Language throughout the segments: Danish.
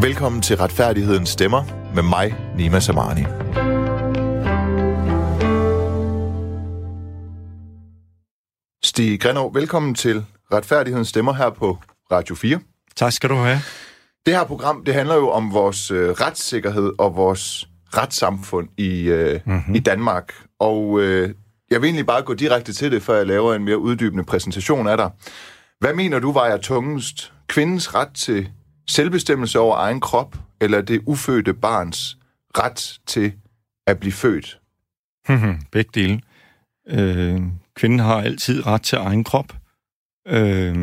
Velkommen til Retfærdighedens Stemmer med mig, Nima Samani. Stig Grenov, velkommen til Retfærdighedens Stemmer her på Radio 4. Tak skal du have. Det her program, det handler jo om vores øh, retssikkerhed og vores retssamfund i, øh, mm-hmm. i Danmark. Og øh, jeg vil egentlig bare gå direkte til det, før jeg laver en mere uddybende præsentation af dig. Hvad mener du vejer tungest? Kvindens ret til selvbestemmelse over egen krop, eller det ufødte barns ret til at blive født? Begge dele. Øh, kvinden har altid ret til egen krop, øh,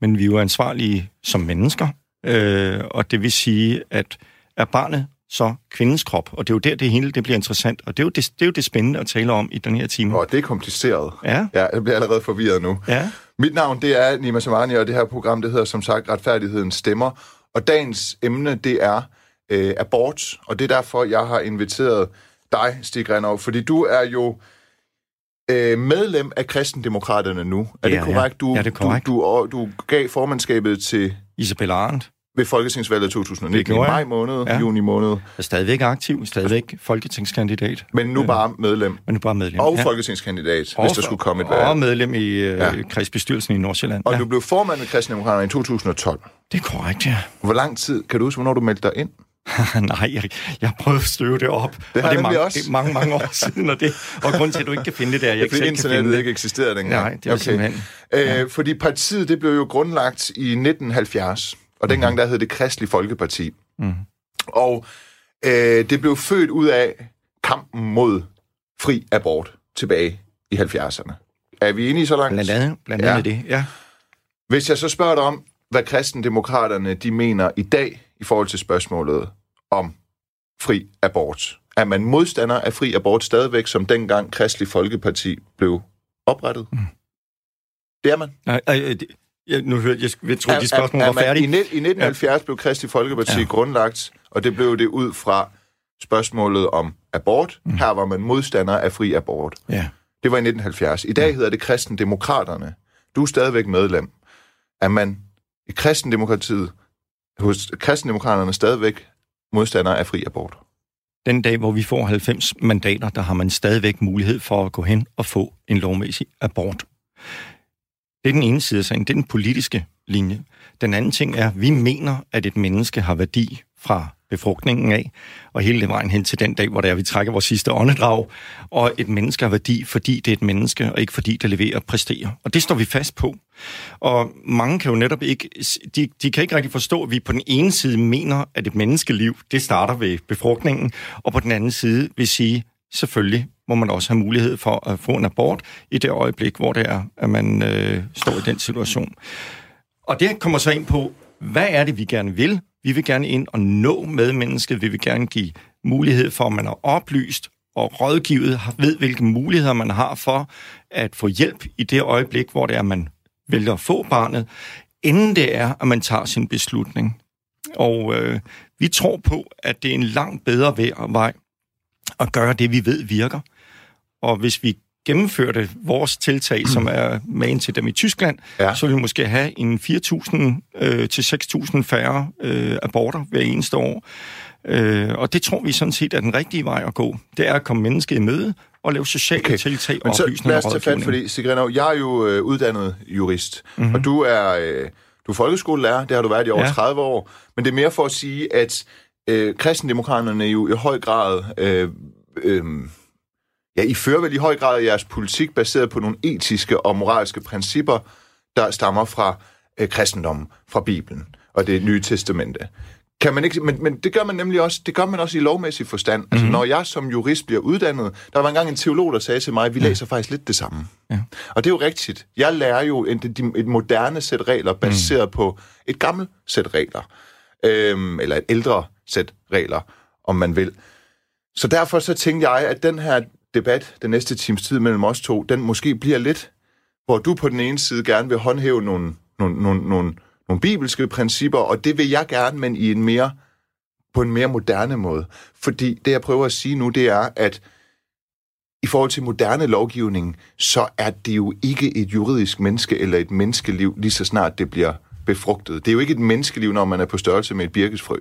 men vi er jo ansvarlige som mennesker, øh, og det vil sige, at er barnet så kvindens krop, og det er jo der, det hele det bliver interessant, og det er jo det, det, er jo det spændende at tale om i den her time. Og det er kompliceret. Ja. Ja, jeg bliver allerede forvirret nu. Ja. Mit navn, det er Nima Samani, og det her program, det hedder som sagt Retfærdighedens Stemmer. Og dagens emne, det er øh, abort, og det er derfor, jeg har inviteret dig, Stig Renov, fordi du er jo øh, medlem af Kristendemokraterne nu. Er Ja, det korrekt? Du, Ja, det er korrekt. Du, du, du gav formandskabet til Isabella Arendt ved Folketingsvalget 2019 Det gjorde i maj jeg. måned, Ja. juni måned, er stadigvæk aktiv, stadigvæk folketingskandidat, men nu bare medlem. men nu bare medlem. Og folketingskandidat, hvis der skulle komme et Og valg. medlem i øh, Ja. ja. kredsbestyrelsen i Nordsjælland. Og ja. du blev formand med Kristendemokraterne i 2012. Det er korrekt, ja. Hvor lang tid, kan du huske, hvornår du meldte dig ind? Nej, jeg, jeg prøvet at støve det op. har og det jeg er mange, også. det er mange, mange år siden, og, det, og grund til, at du ikke kan finde det der, jeg Ja, ikke selv kan finde internettet det. ikke eksisterede dengang. Nej, det er simpelthen- Øh, fordi partiet, det blev jo grundlagt i 1970, og dengang Mhm. der hed det Kristelig Folkeparti. Mm. Og øh, det blev født ud af kampen mod fri abort tilbage i 70'erne. Er vi enige så langt? Blandt andet, blandt Ja. andet det, ja. Hvis jeg så spørger dig om, hvad kristendemokraterne de mener i dag i forhold til spørgsmålet om fri abort. Er man modstander af fri abort stadigvæk, som dengang Kristelig Folkeparti blev oprettet? Mm. Det er man. Nej, øh, det, jeg, nu hørte jeg, jeg troede, de spørgsmål er, er var færdige. I, net- I 1970 blev Kristelig Folkeparti ja. Ja. grundlagt, og det blev det ud fra spørgsmålet om abort. Mm. Her var man modstander af fri abort. Ja. Det var i 1970. I dag hedder det Kristendemokraterne. Du er stadigvæk medlem. Er man i Kristendemokratiet, hos Kristendemokraterne stadigvæk modstander af fri abort? Den dag, hvor vi får 90 mandater, der har man stadigvæk mulighed for at gå hen og få en lovmæssig abort. Det er den ene side af sagen. Det er den politiske linje. Den anden ting er, at vi mener, at et menneske har værdi fra befrugtningen af, og hele vejen hen til den dag, hvor det er, vi trækker vores sidste åndedrag, og et menneske har værdi, fordi det er et menneske, og ikke fordi det leverer og præsterer. Og det står vi fast på. Og mange kan jo netop ikke, de, de kan ikke rigtig forstå, at vi på den ene side mener, at et menneskeliv, det starter ved befrugtningen, og på den anden side vil sige, selvfølgelig må man også have mulighed for at få en abort i det øjeblik, hvor det er, at man øh, står i den situation. Og det kommer så ind på, hvad er det, vi gerne vil? Vi vil gerne ind og nå med mennesket. Vi vil gerne give mulighed for, at man er oplyst og rådgivet, ved hvilke muligheder man har for at få hjælp i det øjeblik, hvor det er, at man vælger at få barnet, inden det er, at man tager sin beslutning. Og øh, vi tror på, at det er en langt bedre vej- vej at gøre det, vi ved virker. Og hvis vi gennemførte vores tiltag, som er magen til dem i Tyskland, Ja. så ville vi måske have en 4.000 øh, til 6.000 færre øh, aborter hver eneste år. Øh, og det tror vi sådan set er den rigtige vej at gå. Det er at komme mennesket i møde og lave sociale Okay. tiltag, så oplysning og tage fat, rådgivning. fordi Sigrenov, jeg er jo øh, uddannet jurist, mm-hmm. og du er, øh, du er folkeskolelærer, det har du været i over. Ja. 30 år, men det er mere for at sige, at øh, kristendemokraterne jo i høj grad, øh, øh, ja, I fører vel i høj grad jeres politik baseret på nogle etiske og moralske principper, der stammer fra øh, kristendommen, fra Bibelen og det nye testamente. Kan man ikke, men, men det gør man nemlig også, det gør man også i lovmæssig forstand. Mm-hmm. Altså, når jeg som jurist bliver uddannet, der var engang en teolog, der sagde til mig, at vi læser faktisk lidt det samme. Ja. Og det er jo rigtigt. Jeg lærer jo en, et, et moderne sæt regler, baseret mm. på et gammelt sæt regler. Øhm, eller et ældre sæt regler, om man vil. Så derfor så tænkte jeg, at den her debat, den næste times tid mellem os to, den måske bliver lidt, hvor du på den ene side gerne vil håndhæve nogle, nogle, nogle, nogle, nogle bibelske principper, og det vil jeg gerne, men i en mere, på en mere moderne måde. Fordi det, jeg prøver at sige nu, det er, at i forhold til moderne lovgivning, så er det jo ikke et juridisk menneske eller et menneskeliv, lige så snart det bliver befrugtet. Det er jo ikke et menneskeliv, når man er på størrelse med et birkesfrø.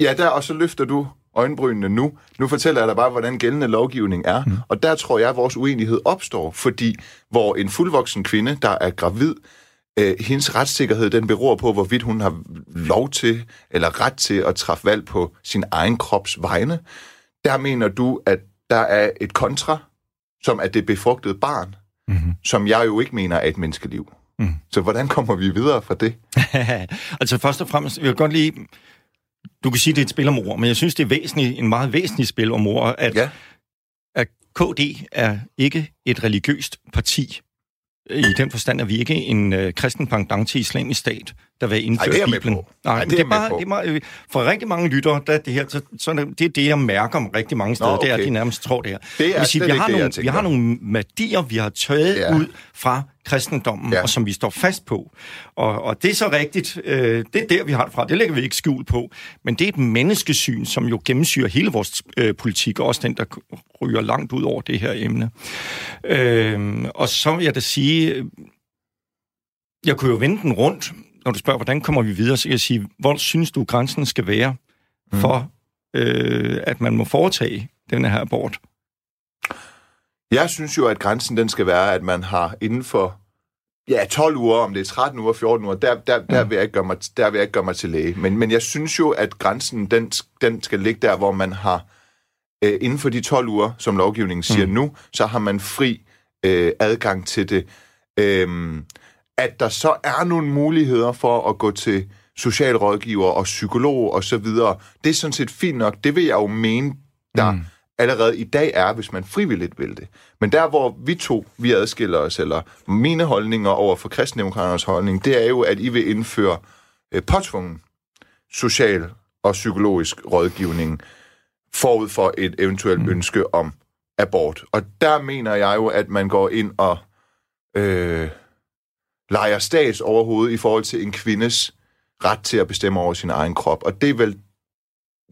Ja, der, og så løfter du øjenbrynene nu. Nu fortæller jeg dig bare, hvordan gældende lovgivning er. Mm. Og der tror jeg, at vores uenighed opstår, fordi hvor en fuldvoksen kvinde, der er gravid, øh, hendes retssikkerhed, den beror på, hvorvidt hun har lov til, eller ret til at træffe valg på sin egen krops vegne. Der mener du, at der er et kontra, som er det befrugtede barn, mm-hmm. som jeg jo ikke mener er et menneskeliv. Mm. Så hvordan kommer vi videre fra det? altså først og fremmest, jeg vil godt lige... Du kan sige, det er et spil om ord, men jeg synes, det er væsentligt, en meget væsentlig spil om ord, at, ja. at KD er ikke et religiøst parti i den forstand, at vi ikke en øh, kristen pendant til islamisk stat, der vil indføre Ej, det er Bibelen. Nej, Ej, det, det er bare, det er meget, for rigtig mange lyttere, der det her, så, så det er det, jeg mærker om rigtig mange steder, Nå, okay. det er, at de nærmest tror det her. Det er sige, vi, har det, nogle, vi har nogle værdier, vi har taget ja. ud fra kristendommen, ja. og som vi står fast på. Og, og det er så rigtigt, øh, det er der, vi har det fra. Det lægger vi ikke skjul på. Men det er et menneskesyn, som jo gennemsyrer hele vores øh, politik, og også den, der ryger langt ud over det her emne. Øh, og så vil jeg da sige, jeg kunne jo vende den rundt, når du spørger, hvordan kommer vi videre, så kan jeg sige, hvor synes du, grænsen skal være mm. for, øh, at man må foretage den her abort? Jeg synes jo, at grænsen den skal være, at man har inden for ja, 12 uger, om det er 13 uger, 14 uger, der, der, der, vil, jeg ikke gøre mig, der vil jeg ikke gøre mig til læge. Men, men jeg synes jo, at grænsen den, den skal ligge der, hvor man har øh, inden for de 12 uger, som lovgivningen siger mm. nu, så har man fri øh, adgang til det. Øh, at der så er nogle muligheder for at gå til socialrådgiver og psykolog og så videre, det er sådan set fint nok. Det vil jeg jo mene, der mm. Allerede i dag er, hvis man frivilligt vil det. Men der, hvor vi to, vi adskiller os, eller mine holdninger over for kristendemokraternes holdning, det er jo, at I vil indføre øh, påtvungen social og psykologisk rådgivning forud for et eventuelt mm. ønske om abort. Og der mener jeg jo, at man går ind og øh, leger stats overhovedet i forhold til en kvindes ret til at bestemme over sin egen krop. Og det er vel...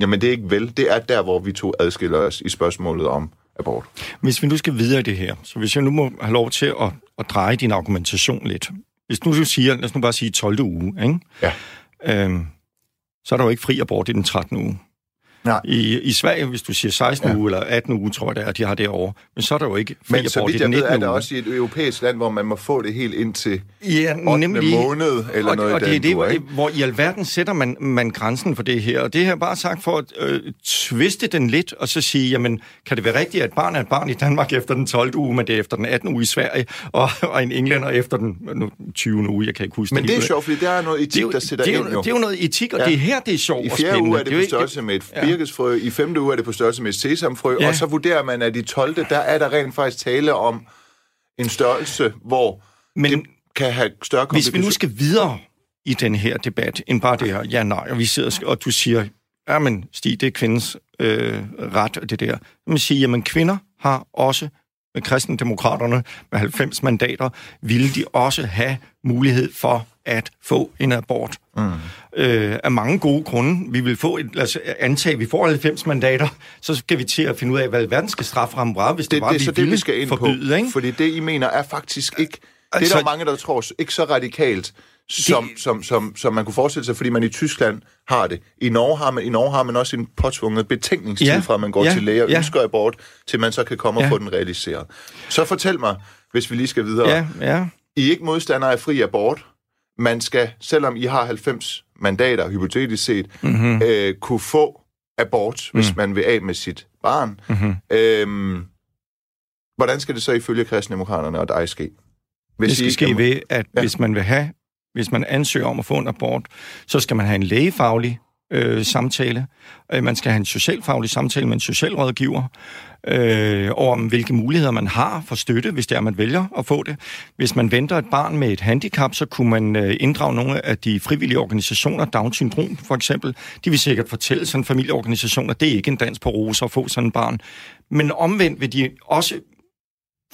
Jamen, det er ikke vel. Det er der, hvor vi to adskiller os i spørgsmålet om abort. Hvis vi nu skal videre i det her, så hvis jeg nu må have lov til at, at dreje din argumentation lidt. Hvis nu du siger, lad os nu bare sige 12. uge, ikke? Ja. Øhm, så er der jo ikke fri abort i den 13. uge. Nej. I, I Sverige, hvis du siger 16 ja. uge eller 18 uge, tror jeg det er, de har det over. Men så er der jo ikke fri Men så vidt jeg ved, er der også i et europæisk land, hvor man må få det helt ind til ja, 8. nemlig, måned eller og, noget og det er det, hvor, hvor i alverden sætter man, man grænsen for det her. Og det her bare sagt for at øh, tviste den lidt, og så sige, jamen, kan det være rigtigt, at et barn er et barn i Danmark efter den 12. uge, men det er efter den 18. uge i Sverige, og, og en englænder efter den nu, 20. uge, jeg kan ikke huske Men det er sjovt, fordi der er noget etik, det der sætter det er, ind jo. Det er jo noget etik, og ja. det er her, det er sjovt I fjerde uge er det på størrelse med et birkesfrø, i femte uge er det på størrelse med sesamfrø, ja. og så vurderer man, at i 12. der er der rent faktisk tale om en størrelse, hvor Men det kan have større Hvis vi nu skal videre i den her debat, end bare det her ja-nej, og vi sidder, og du siger, ja, men Stig, det er kvindens øh, ret, og det der. Man siger, jamen kvinder har også med kristendemokraterne med 90 mandater, ville de også have mulighed for at få en abort. Mm. Øh, af mange gode grunde. Vi vil få et, lad os antage, at vi får 90 mandater, så skal vi til at finde ud af, hvad verden skal straframme var, hvis det, det var, det, vi så det, vi skal ind forbyde, på. Ikke? Fordi det, I mener, er faktisk ikke... Altså, det er der mange, der tror, ikke så radikalt, som, det, som, som, som man kunne forestille sig, fordi man i Tyskland har det. I Norge har man, i Norge har man også en påtvunget betænkningstid ja, fra, man går ja, til læge og ja. ønsker abort, til man så kan komme ja. og få den realiseret. Så fortæl mig, hvis vi lige skal videre. Ja, ja. I er ikke modstandere af fri abort. Man skal, selvom I har 90 mandater, hypotetisk set, mm-hmm. øh, kunne få abort, mm. hvis man vil af med sit barn. Mm-hmm. Øhm, hvordan skal det så ifølge kristendemokraterne og dig ske? Hvis det skal I, ske ved, at ja. hvis man vil have, hvis man ansøger om at få en abort, så skal man have en lægefaglig øh, samtale. Øh, man skal have en socialfaglig samtale med en socialrådgiver øh, om, hvilke muligheder man har for støtte, hvis det er, man vælger at få det. Hvis man venter et barn med et handicap, så kunne man øh, inddrage nogle af de frivillige organisationer, Down Syndrom for eksempel. De vil sikkert fortælle sådan familieorganisationer, det er ikke en dans på rose at få sådan et barn. Men omvendt vil de også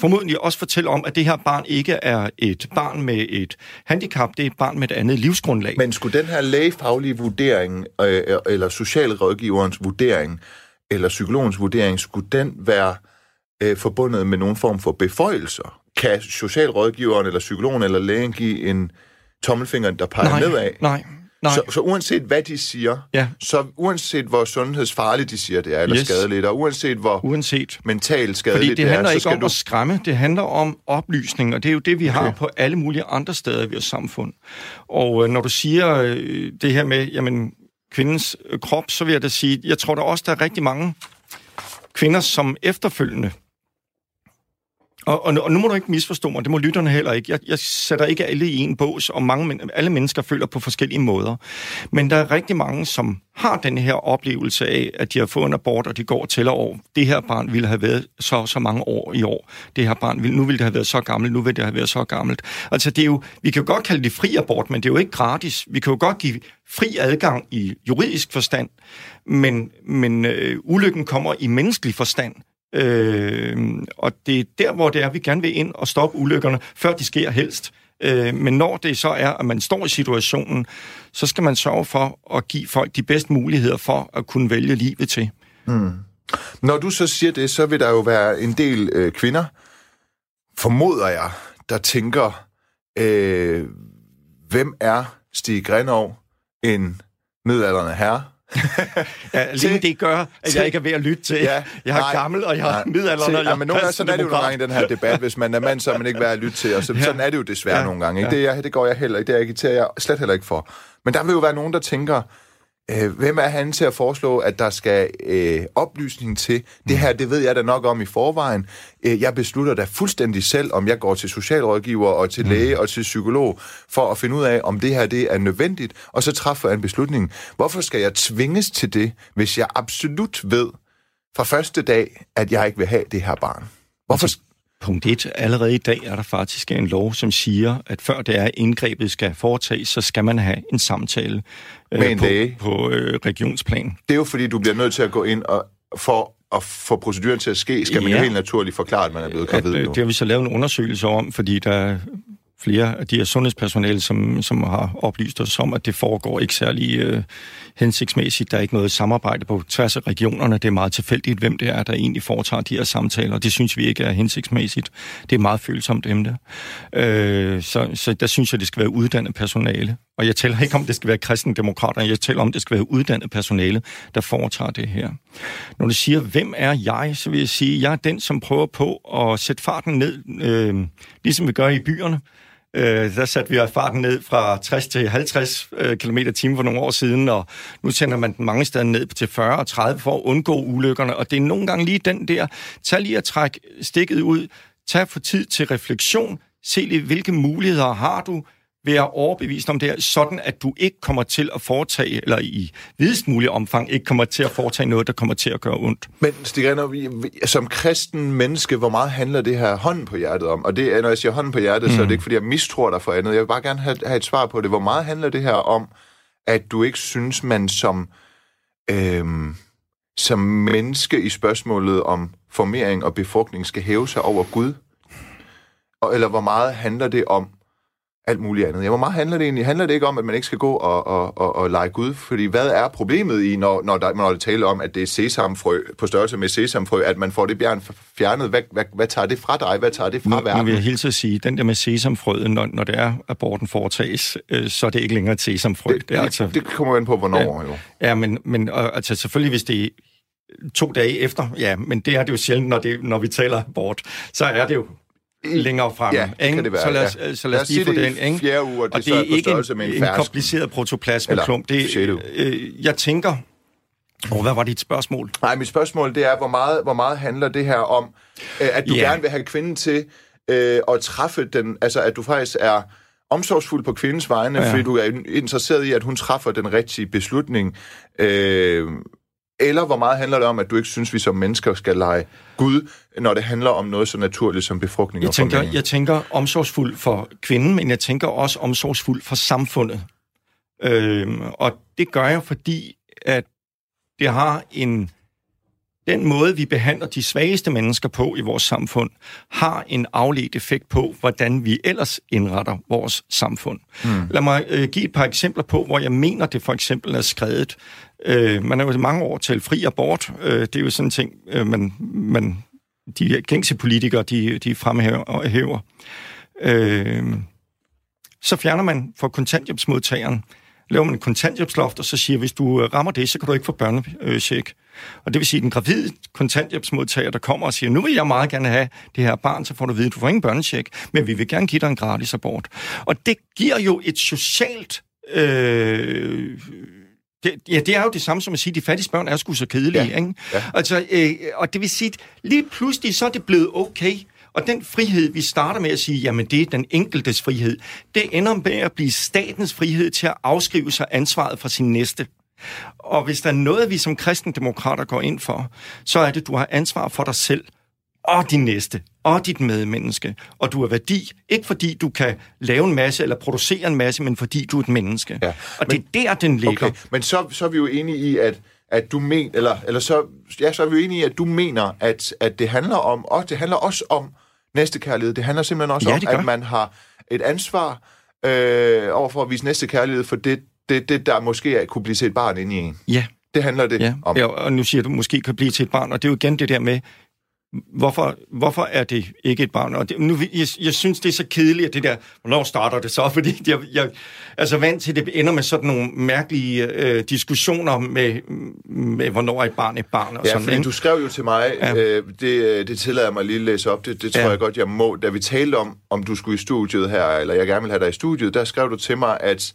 formodentlig også fortælle om, at det her barn ikke er et barn med et handicap, det er et barn med et andet livsgrundlag. Men skulle den her lægefaglige vurdering, øh, eller socialrådgiverens vurdering, eller psykologens vurdering, skulle den være øh, forbundet med nogen form for beføjelser? Kan socialrådgiveren, eller psykologen, eller lægen give en tommelfingeren, der peger nej, nedad. Nej, nej. Så, så uanset hvad de siger, Ja. så uanset hvor sundhedsfarligt de siger det er, eller Yes. skadeligt, og uanset hvor Uanset. mentalt Fordi skadeligt det handler er, så ikke skal om du... at skræmme, det handler om oplysning, og det er jo det, vi okay. har på alle mulige andre steder i vores samfund. Og øh, når du siger øh, det her med, jamen, kvindens øh, krop, så vil jeg da sige, jeg tror da også, der er rigtig mange kvinder, som efterfølgende og, og, og nu må du ikke misforstå mig, det må lytterne heller ikke. Jeg, jeg sætter ikke alle i en bås, og mange, alle mennesker føler på forskellige måder. Men der er rigtig mange, som har den her oplevelse af, at de har fået en abort, og de går og tæller over. Det her barn ville have været så så mange år i år. Det her barn, ville, nu ville det have været så gammelt, nu vil det have været så gammelt. Altså det er jo, vi kan jo godt kalde det fri abort, men det er jo ikke gratis. Vi kan jo godt give fri adgang i juridisk forstand, men, men øh, ulykken kommer i menneskelig forstand. Øh, og det er der, hvor det er, vi gerne vil ind og stoppe ulykkerne, før de sker helst. Øh, men når det så er, at man står i situationen, så skal man sørge for at give folk de bedste muligheder for at kunne vælge livet til. Hmm. Når du så siger det, så vil der jo være en del øh, kvinder, formoder jeg, der tænker, øh, hvem er Stig Grenov, en midalderne herre? Ja, Til- det gør, at jeg ikke er ved at lytte til. Ja, jeg er nej, gammel, og jeg er midaldrende, og jeg ja, men nogle gange, sådan er det jo nogle gange i den her debat, hvis man er mand, så er man ikke værd at lytte til, og så, Ja. sådan er det jo desværre Ja. nogle gange. Ikke? Ja. Det, jeg, det går jeg heller ikke, det agiterer jeg slet heller ikke for. Men der vil jo være nogen, der tænker, øh, hvem er han til at foreslå, at der skal øh, oplysning til? Det her, det ved jeg da nok om i forvejen. Øh, jeg beslutter da fuldstændig selv, om jeg går til socialrådgiver og til læge og til psykolog, for at finde ud af, om det her det er nødvendigt, og så træffer jeg en beslutning. Hvorfor skal jeg tvinges til det, hvis jeg absolut ved fra første dag, at jeg ikke vil have det her barn? Hvorfor? Punkt 1. Allerede i dag er der faktisk en lov, som siger, at før det er indgrebet skal foretages, så skal man have en samtale øh, Med en på, læge. på øh, regionsplan. Det er jo fordi, du bliver nødt til at gå ind og for at få proceduren til at ske, skal man Ja. jo helt naturligt forklare, at man er blevet gravid øh, nu. det har vi så lavet en undersøgelse om, fordi der er flere af de her sundhedspersonale, som, som har oplyst os om, at det foregår ikke særlig øh, hensigtsmæssigt. Der er ikke noget samarbejde på tværs af regionerne. Det er meget tilfældigt, hvem det er, der egentlig foretager de her samtaler. Det synes vi ikke er hensigtsmæssigt. Det er meget følsomt emne. Øh, så, så der synes jeg, det skal være uddannet personale. Og jeg taler ikke om, det skal være kristendemokrater. Jeg taler om, det skal være uddannet personale, der foretager det her. Når du siger, hvem er jeg, så vil jeg sige, jeg er den, som prøver på at sætte farten ned, øh, ligesom vi gør i byerne. Øh, der satte vi farten ned fra 60 til 50 km t for nogle år siden, og nu sender man den mange steder ned til 40 og 30 for at undgå ulykkerne. Og det er nogle gange lige den der, tag lige at trække stikket ud, tag for tid til refleksion, se lige, hvilke muligheder har du, være overbevist om det her, sådan at du ikke kommer til at foretage, eller i videst mulig omfang, ikke kommer til at foretage noget, der kommer til at gøre ondt. Men Stig Renner, som kristen menneske, hvor meget handler det her hånden på hjertet om? Og det, er, når jeg siger hånden på hjertet, mm. så er det ikke, fordi jeg mistror dig for andet. Jeg vil bare gerne have, have et svar på det. Hvor meget handler det her om, at du ikke synes, man som, øhm, som menneske i spørgsmålet om formering og befrugtning skal hæve sig over Gud? Og, eller hvor meget handler det om alt muligt andet? Ja, hvor meget handler det egentlig? Handler det ikke om, at man ikke skal gå og, og, og, og lege Gud? Fordi hvad er problemet i, når, når, der, når det taler om, at det er sesamfrø, på størrelse med sesamfrø, at man får det bjørn fjernet? Hvad, hvad, hvad tager det fra dig? Hvad tager det fra Nu, nu verden? vil jeg hilse at sige, den der med sesamfrøet, når, når det er, aborten foretages, øh, så er det ikke længere et sesamfrø. det, det, altså... det kommer an på, hvornår jo. Ja, men, men øh, altså, selvfølgelig, hvis det er to dage efter, ja, men det er det jo sjældent, når, det, når vi taler abort, så er det jo længere frem. Ja, det kan det være, så lad os, ja. så Lad os lige få det den. Ikke? fjerde uge, og det og det er er ikke en, en en kompliceret protoplasmaklump. Det, øh, jeg tænker... Oh, hvad var dit spørgsmål? Nej, mit spørgsmål det er, hvor meget, hvor meget handler det her om, øh, at du Ja. gerne vil have kvinden til øh, at træffe den, altså at du faktisk er omsorgsfuld på kvindens vegne, ja. fordi du er interesseret i, at hun træffer den rigtige beslutning. Øh, eller hvor meget handler det om, at du ikke synes, vi som mennesker skal lege Gud, når det handler om noget så naturligt som befrugtning Jeg og tænker, formering? jeg tænker omsorgsfuld for kvinden, men jeg tænker også omsorgsfuld for samfundet. Øhm, og det gør jeg, fordi at det har en... Den måde, vi behandler de svageste mennesker på i vores samfund, har en afledt effekt på, hvordan vi ellers indretter vores samfund. Mm. Lad mig øh, give et par eksempler på, hvor jeg mener, det for eksempel er skrevet. Øh, man har jo mange år talt fri abort. Øh, det er jo sådan en ting, øh, man, man, de gængse politikere, de, de fremhæver. Hæver. Øh, så fjerner man for kontanthjælpsmodtageren, laver man en kontanthjælpsloft, og så siger, hvis du øh, rammer det, så kan du ikke få børnecheck. Og det vil sige, at den gravide kontanthjælpsmodtager, der kommer og siger, nu vil jeg meget gerne have det her barn, så får du at vide, du får ingen børnecheck, men vi vil gerne give dig en gratis abort. Og det giver jo et socialt øh, det, ja, det er jo det samme som at sige, at de fattige børn er sgu så kedelige. Ja. Ikke? Ja. Altså, øh, og det vil sige, at lige pludselig så er det blevet okay. Og den frihed, vi starter med at sige, jamen det er den enkeltes frihed, det ender med at blive statens frihed til at afskrive sig ansvaret for sin næste. Og hvis der er noget, vi som kristendemokrater går ind for, så er det, at du har ansvar for dig selv og din næste og dit medmenneske. Og du er værdi, ikke fordi du kan lave en masse eller producere en masse, men fordi du er et menneske. Ja. Og men, det er der, den ligger. Okay, men så, så er vi jo enige i, at at du men, eller, eller så, ja, så er vi jo enige i, at du mener, at, at det handler om, og det handler også om næstekærlighed. Det handler simpelthen også ja, om, at man har et ansvar øh, over for at vise næstekærlighed for det, det, det, der måske kunne blive til et barn inde i en. Ja. Det handler det ja. om. Ja, og nu siger du, måske kan blive til et barn, og det er jo igen det der med, Hvorfor, hvorfor er det ikke et barn? Og det, nu, jeg, jeg synes, det er så kedeligt, at det der, hvornår starter det så? Fordi jeg, jeg er så vant til, at det ender med sådan nogle mærkelige øh, diskussioner med, med, hvornår er et barn et barn. Og ja, sådan, fordi ikke? du skrev jo til mig, ja. øh, det, det tillader mig lige at læse op, det, det tror ja. jeg godt, jeg må. Da vi talte om, om du skulle i studiet her, eller jeg gerne vil have dig i studiet, der skrev du til mig, at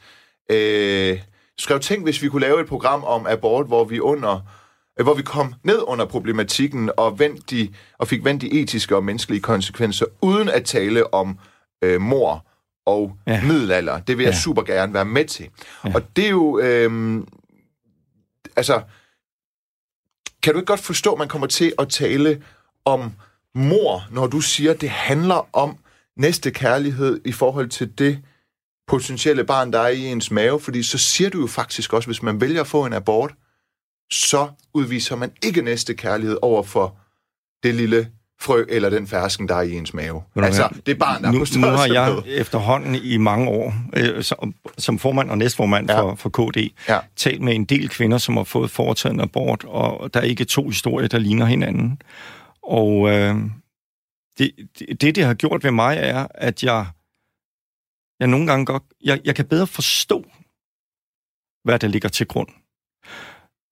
øh, skrev, tænk, hvis vi kunne lave et program om abort, hvor vi under Øh, hvor vi kom ned under problematikken og, vendt de, og fik vendt de etiske og menneskelige konsekvenser, uden at tale om øh, mor og ja. middelalder. Det vil jeg ja. super gerne være med til. Ja. Og det er jo... Øh, altså, kan du ikke godt forstå, at man kommer til at tale om mor, når du siger, at det handler om næste kærlighed i forhold til det potentielle barn, der er i ens mave? Fordi så siger du jo faktisk også, hvis man vælger at få en abort, så udviser man ikke næste kærlighed over for det lille frø eller den fersken, der er i ens mave. Men, altså, det er barn, der nu, er Nu har jeg med. efterhånden i mange år, øh, som, som formand og næstformand ja. for, for KD, ja. talt med en del kvinder, som har fået foretaget en abort, og der er ikke to historier, der ligner hinanden. Og øh, det, det, det har gjort ved mig, er, at jeg, jeg nogle gange godt... Jeg, jeg kan bedre forstå, hvad der ligger til grund.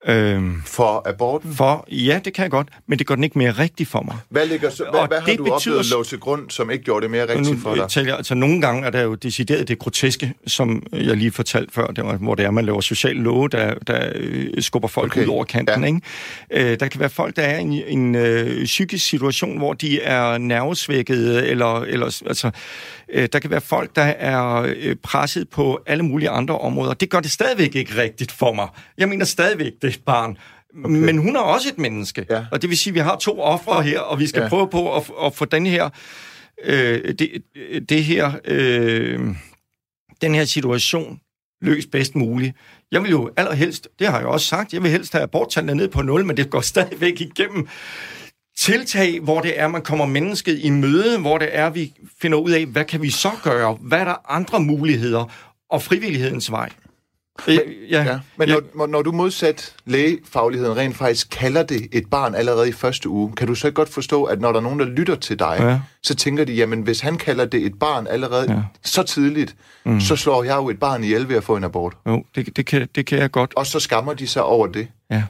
Øhm, for aborten? For, ja, det kan jeg godt, men det gør den ikke mere rigtig for mig. Hvad, ligger så, hvad, hvad har det du betyder, oplevet lå til grund, som ikke gjorde det mere rigtigt for dig? Tæller, altså, nogle gange er der jo decideret det groteske, som jeg lige fortalte før, der, hvor det er, man laver social love, der, der øh, skubber folk okay. ud over kanten. Ja. Ikke? Øh, der kan være folk, der er i en, en øh, psykisk situation, hvor de er nervesvækkede, eller, eller altså, øh, der kan være folk, der er øh, presset på alle mulige andre områder. Det gør det stadigvæk ikke rigtigt for mig. Jeg mener stadigvæk, det et barn. Okay. Men hun er også et menneske. Ja. Og det vil sige, at vi har to ofre her, og vi skal ja. prøve på at, at få den her, øh, det, det her, øh, den her situation løst bedst muligt. Jeg vil jo allerhelst, det har jeg også sagt, jeg vil helst have aborttallene ned på 0, men det går stadigvæk igennem tiltag, hvor det er, man kommer mennesket i møde, hvor det er, vi finder ud af, hvad kan vi så gøre? Hvad er der andre muligheder? Og frivillighedens vej. Ja, ja. men ja. Når, når du modsat lægefagligheden rent faktisk kalder det et barn allerede i første uge, kan du så godt forstå, at når der er nogen, der lytter til dig, ja. så tænker de, jamen hvis han kalder det et barn allerede ja. så tidligt, mm. så slår jeg jo et barn ihjel ved at få en abort. Jo, det, det, kan, det kan jeg godt. Og så skammer de sig over det. Ja.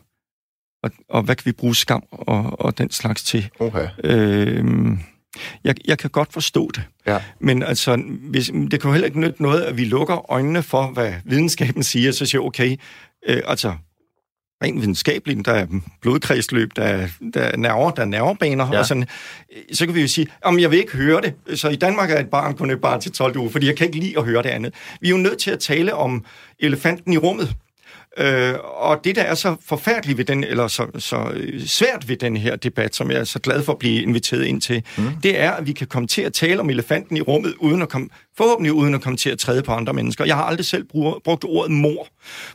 Og, og hvad kan vi bruge skam og, og den slags til? Okay. Øhm, jeg, jeg kan godt forstå det. Ja. Men altså, hvis, det kan jo heller ikke nytte noget, at vi lukker øjnene for, hvad videnskaben siger, så siger okay, øh, altså, rent videnskabeligt, der er blodkredsløb, der er, der er nerver, der er nervebaner, ja. og sådan, så kan vi jo sige, om jeg vil ikke høre det. Så i Danmark er et barn kun et barn til 12 uger, fordi jeg kan ikke lide at høre det andet. Vi er jo nødt til at tale om elefanten i rummet. Øh, og det, der er så forfærdeligt ved den, eller så, så øh, svært ved den her debat, som jeg er så glad for at blive inviteret ind til, mm. det er, at vi kan komme til at tale om elefanten i rummet, uden at komme, forhåbentlig uden at komme til at træde på andre mennesker. Jeg har aldrig selv brugt, brugt ordet mor.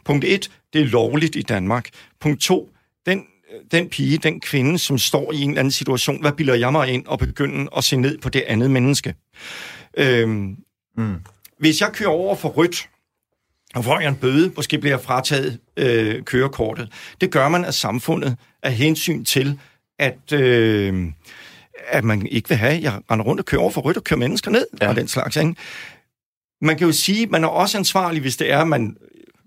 Punkt 1, det er lovligt i Danmark. Punkt 2, den den pige, den kvinde, som står i en eller anden situation, hvad bilder jeg mig ind og begynde at se ned på det andet menneske? Øhm, mm. Hvis jeg kører over for rødt, og får jeg en bøde, måske bliver frataget øh, kørekortet. Det gør man af samfundet af hensyn til, at, øh, at man ikke vil have, jeg render rundt og kører over for rødt og kører mennesker ned, ja. og den slags. Ikke? man kan jo sige, man er også ansvarlig, hvis det er, man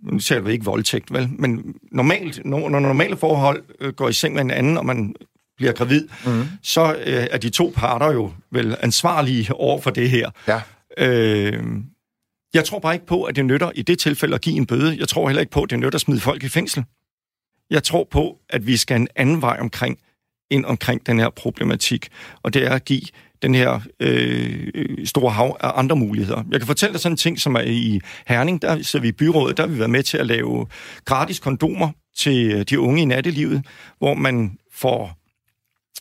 nu ser vi ikke voldtægt, vel? Men normalt, når, når normale forhold øh, går i seng med en anden, og man bliver gravid, mm. så øh, er de to parter jo vel ansvarlige over for det her. Ja. Øh, jeg tror bare ikke på, at det nytter i det tilfælde at give en bøde. Jeg tror heller ikke på, at det nytter at smide folk i fængsel. Jeg tror på, at vi skal en anden vej omkring, ind omkring den her problematik, og det er at give den her øh, store hav af andre muligheder. Jeg kan fortælle dig sådan en ting, som er i Herning, der så vi i byrådet, der har vi været med til at lave gratis kondomer til øh, de unge i nattelivet, hvor man får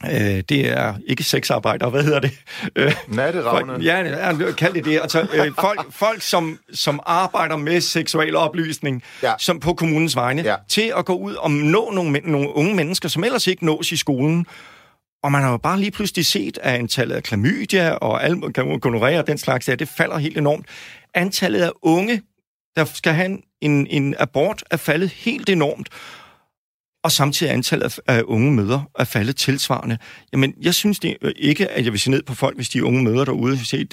Øh, det er ikke sexarbejdere, hvad hedder det? Øh, Natteravne. Folk, ja, kald det det. Altså, øh, folk, folk som, som arbejder med seksuel oplysning ja. som på kommunens vegne, ja. til at gå ud og nå nogle, nogle unge mennesker, som ellers ikke nås i skolen. Og man har jo bare lige pludselig set, at antallet af klamydia og gonorrhea og den slags, der, det falder helt enormt. Antallet af unge, der skal have en, en, en abort, er faldet helt enormt og samtidig antallet af unge møder er faldet tilsvarende. Jamen, jeg synes det ikke, at jeg vil se ned på folk, hvis de unge møder derude. Se,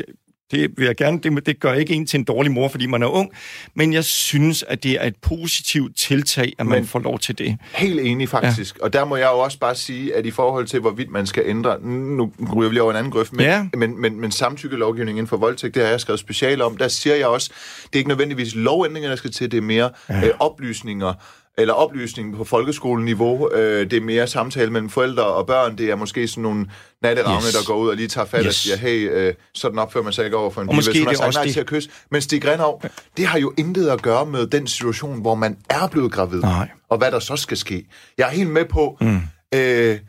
det vil jeg gerne, det, det gør ikke en til en dårlig mor, fordi man er ung, men jeg synes, at det er et positivt tiltag, at man men, får lov til det. Helt enig faktisk, ja. og der må jeg jo også bare sige, at i forhold til, hvorvidt man skal ændre, nu ryger vi lige over en anden grøft, men, ja. men, men, men samtykkelovgivning inden for voldtægt, det har jeg skrevet specialt om, der siger jeg også, det er ikke nødvendigvis lovændringer, der skal til, det er mere ja. øh, oplysninger, eller oplysning på folkeskoleniveau. Øh, det er mere samtale mellem forældre og børn. Det er måske sådan nogle natteravne, yes. der går ud og lige tager fat yes. og siger, hey, øh, sådan opfører man sig ikke over for en pige, hvis hun har sagt nej til at kysse. Men Stig Grenov, ja. det har jo intet at gøre med den situation, hvor man er blevet gravid, nej. og hvad der så skal ske. Jeg er helt med på, mm. øh,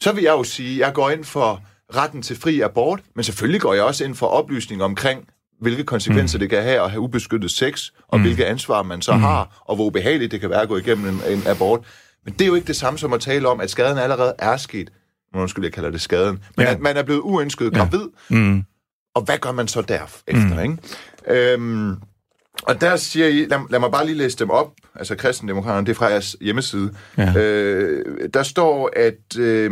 så vil jeg jo sige, jeg går ind for retten til fri abort, men selvfølgelig går jeg også ind for oplysning omkring hvilke konsekvenser mm. det kan have at have ubeskyttet sex, og mm. hvilke ansvar man så mm. har, og hvor ubehageligt det kan være at gå igennem en, en abort. Men det er jo ikke det samme som at tale om, at skaden allerede er sket. Nu skulle jeg kalde det skaden. Men ja. at man er blevet uønsket gravid. Ja. Mm. Og hvad gør man så derefter, mm. ikke? Øhm, og der siger I, lad, lad mig bare lige læse dem op, altså kristendemokraterne, det er fra jeres hjemmeside. Ja. Øh, der står, at øh,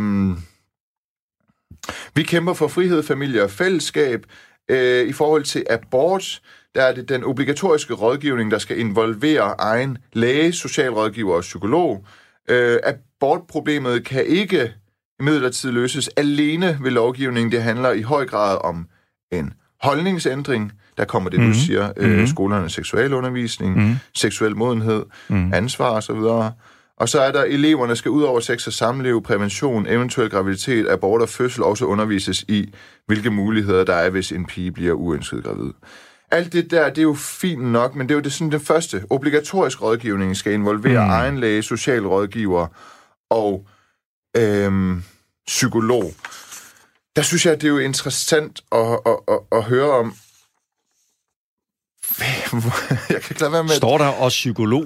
vi kæmper for frihed, familie og fællesskab. Øh, I forhold til abort, der er det den obligatoriske rådgivning, der skal involvere egen læge, socialrådgiver og psykolog. Øh, abortproblemet kan ikke imidlertid løses alene ved lovgivning. Det handler i høj grad om en holdningsændring. Der kommer det, mm-hmm. du siger, øh, mm-hmm. skolernes seksualundervisning, mm-hmm. seksuel modenhed, mm-hmm. ansvar osv., og så er der, eleverne skal ud over sex og samliv, prævention, eventuel graviditet, abort og fødsel også undervises i, hvilke muligheder der er, hvis en pige bliver uønsket gravid. Alt det der, det er jo fint nok, men det er jo det, sådan den første. Obligatorisk rådgivning skal involvere mm. egen læge, socialrådgiver og øhm, psykolog. Der synes jeg, det er jo interessant at, at, at, at høre om. Jeg kan ikke lade være med... Står der også psykolog?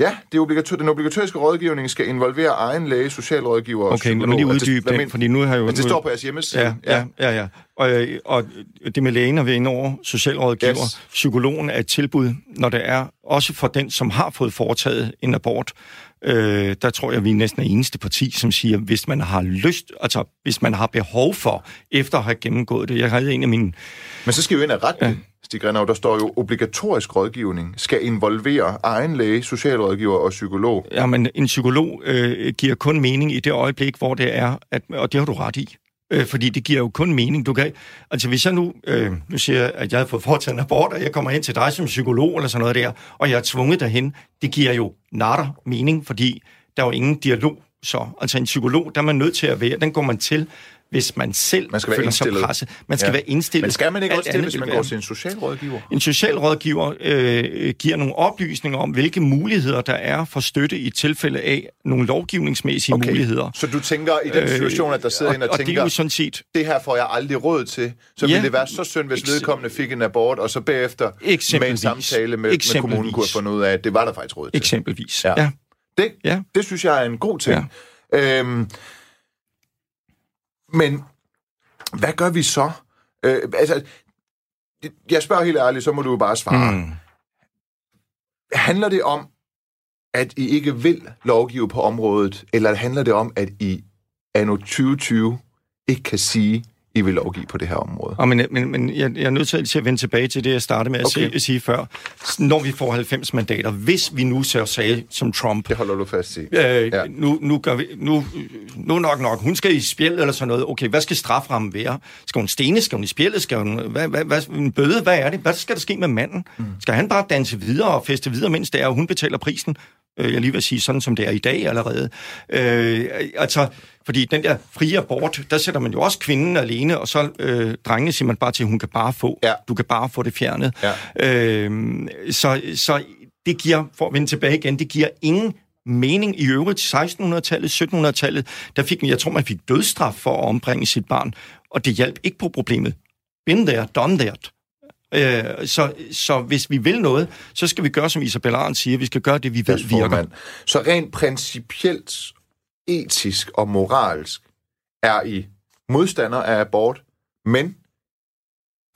Ja, det obligator- den obligatoriske rådgivning skal involvere egen læge, socialrådgiver og okay, psykolog. Okay, lige uddybe den, fordi nu har jo... Men det står på jeres hjemmeside. Ja, ja, ja. ja. Og, og det med lægen er ved over, socialrådgiver, yes. psykologen er et tilbud, når det er, også for den, som har fået foretaget en abort, øh, der tror jeg, vi er næsten er eneste parti, som siger, hvis man har lyst, altså hvis man har behov for, efter at have gennemgået det. Jeg har en af mine... Men så skal vi ind og rette ja. Stig Grenau, der står jo obligatorisk rådgivning, skal involvere egen læge, socialrådgiver og psykolog. Ja, men en psykolog øh, giver kun mening i det øjeblik, hvor det er, at, og det har du ret i, øh, fordi det giver jo kun mening. Du kan, altså hvis jeg nu, øh, nu siger at jeg har fået foretaget en abort, og jeg kommer hen til dig som psykolog eller sådan noget der, og jeg er tvunget derhen, det giver jo natter mening, fordi der er jo ingen dialog så. Altså en psykolog, der er man nødt til at være, den går man til, hvis man selv man skal føler sig presset. Man skal ja. være indstillet. Men skal man ikke også stille, hvis man går til en socialrådgiver? En socialrådgiver øh, giver nogle oplysninger om, hvilke muligheder der er for støtte i tilfælde af nogle lovgivningsmæssige okay. muligheder. Så du tænker i den øh, situation, at der sidder øh, en og, og tænker, det, er jo sådan set, det her får jeg aldrig råd til, så ja, ville det være så synd, hvis vedkommende fik en abort, og så bagefter med en samtale med, med kommunen kunne have fundet ud af, at det var der faktisk råd til. Eksempelvis, ja. ja. Det, ja. det synes jeg er en god ting. Ja. Øhm, men hvad gør vi så? Øh, altså, jeg spørger helt ærligt, så må du jo bare svare. Mm. Handler det om, at I ikke vil lovgive på området, eller handler det om, at I anno 2020 ikke kan sige, I vil lovgive på det her område. Og men, men, men jeg, jeg er nødt til at vende tilbage til det, jeg startede med at okay. sige, sige før. Når vi får 90 mandater, hvis vi nu så sagde som Trump... Det holder du fast i. Øh, ja. nu, nu, gør vi, nu, nu nok nok, hun skal i spjæld eller sådan noget. Okay, hvad skal straframmen være? Skal hun stene? Skal hun i spjældet? Skal hun, hvad, hvad, hvad, en bøde? Hvad er det? Hvad skal der ske med manden? Mm. Skal han bare danse videre og feste videre, mens det er, og hun betaler prisen? Øh, jeg lige vil sige, sådan som det er i dag allerede. Øh, altså, fordi den der frie abort, der sætter man jo også kvinden alene, og så øh, drengene siger man bare til, hun kan bare få, ja. du kan bare få det fjernet. Ja. Øh, så, så det giver, for at vende tilbage igen, det giver ingen mening i øvrigt. 1600-tallet, 1700-tallet, der fik, jeg tror, man fik dødsstraf for at ombringe sit barn, og det hjalp ikke på problemet. Been there, done that. Øh, så, så hvis vi vil noget, så skal vi gøre, som Isabella Arndt siger, vi skal gøre det, vi ved virker. Så rent principielt, etisk og moralsk er I modstander af abort, men...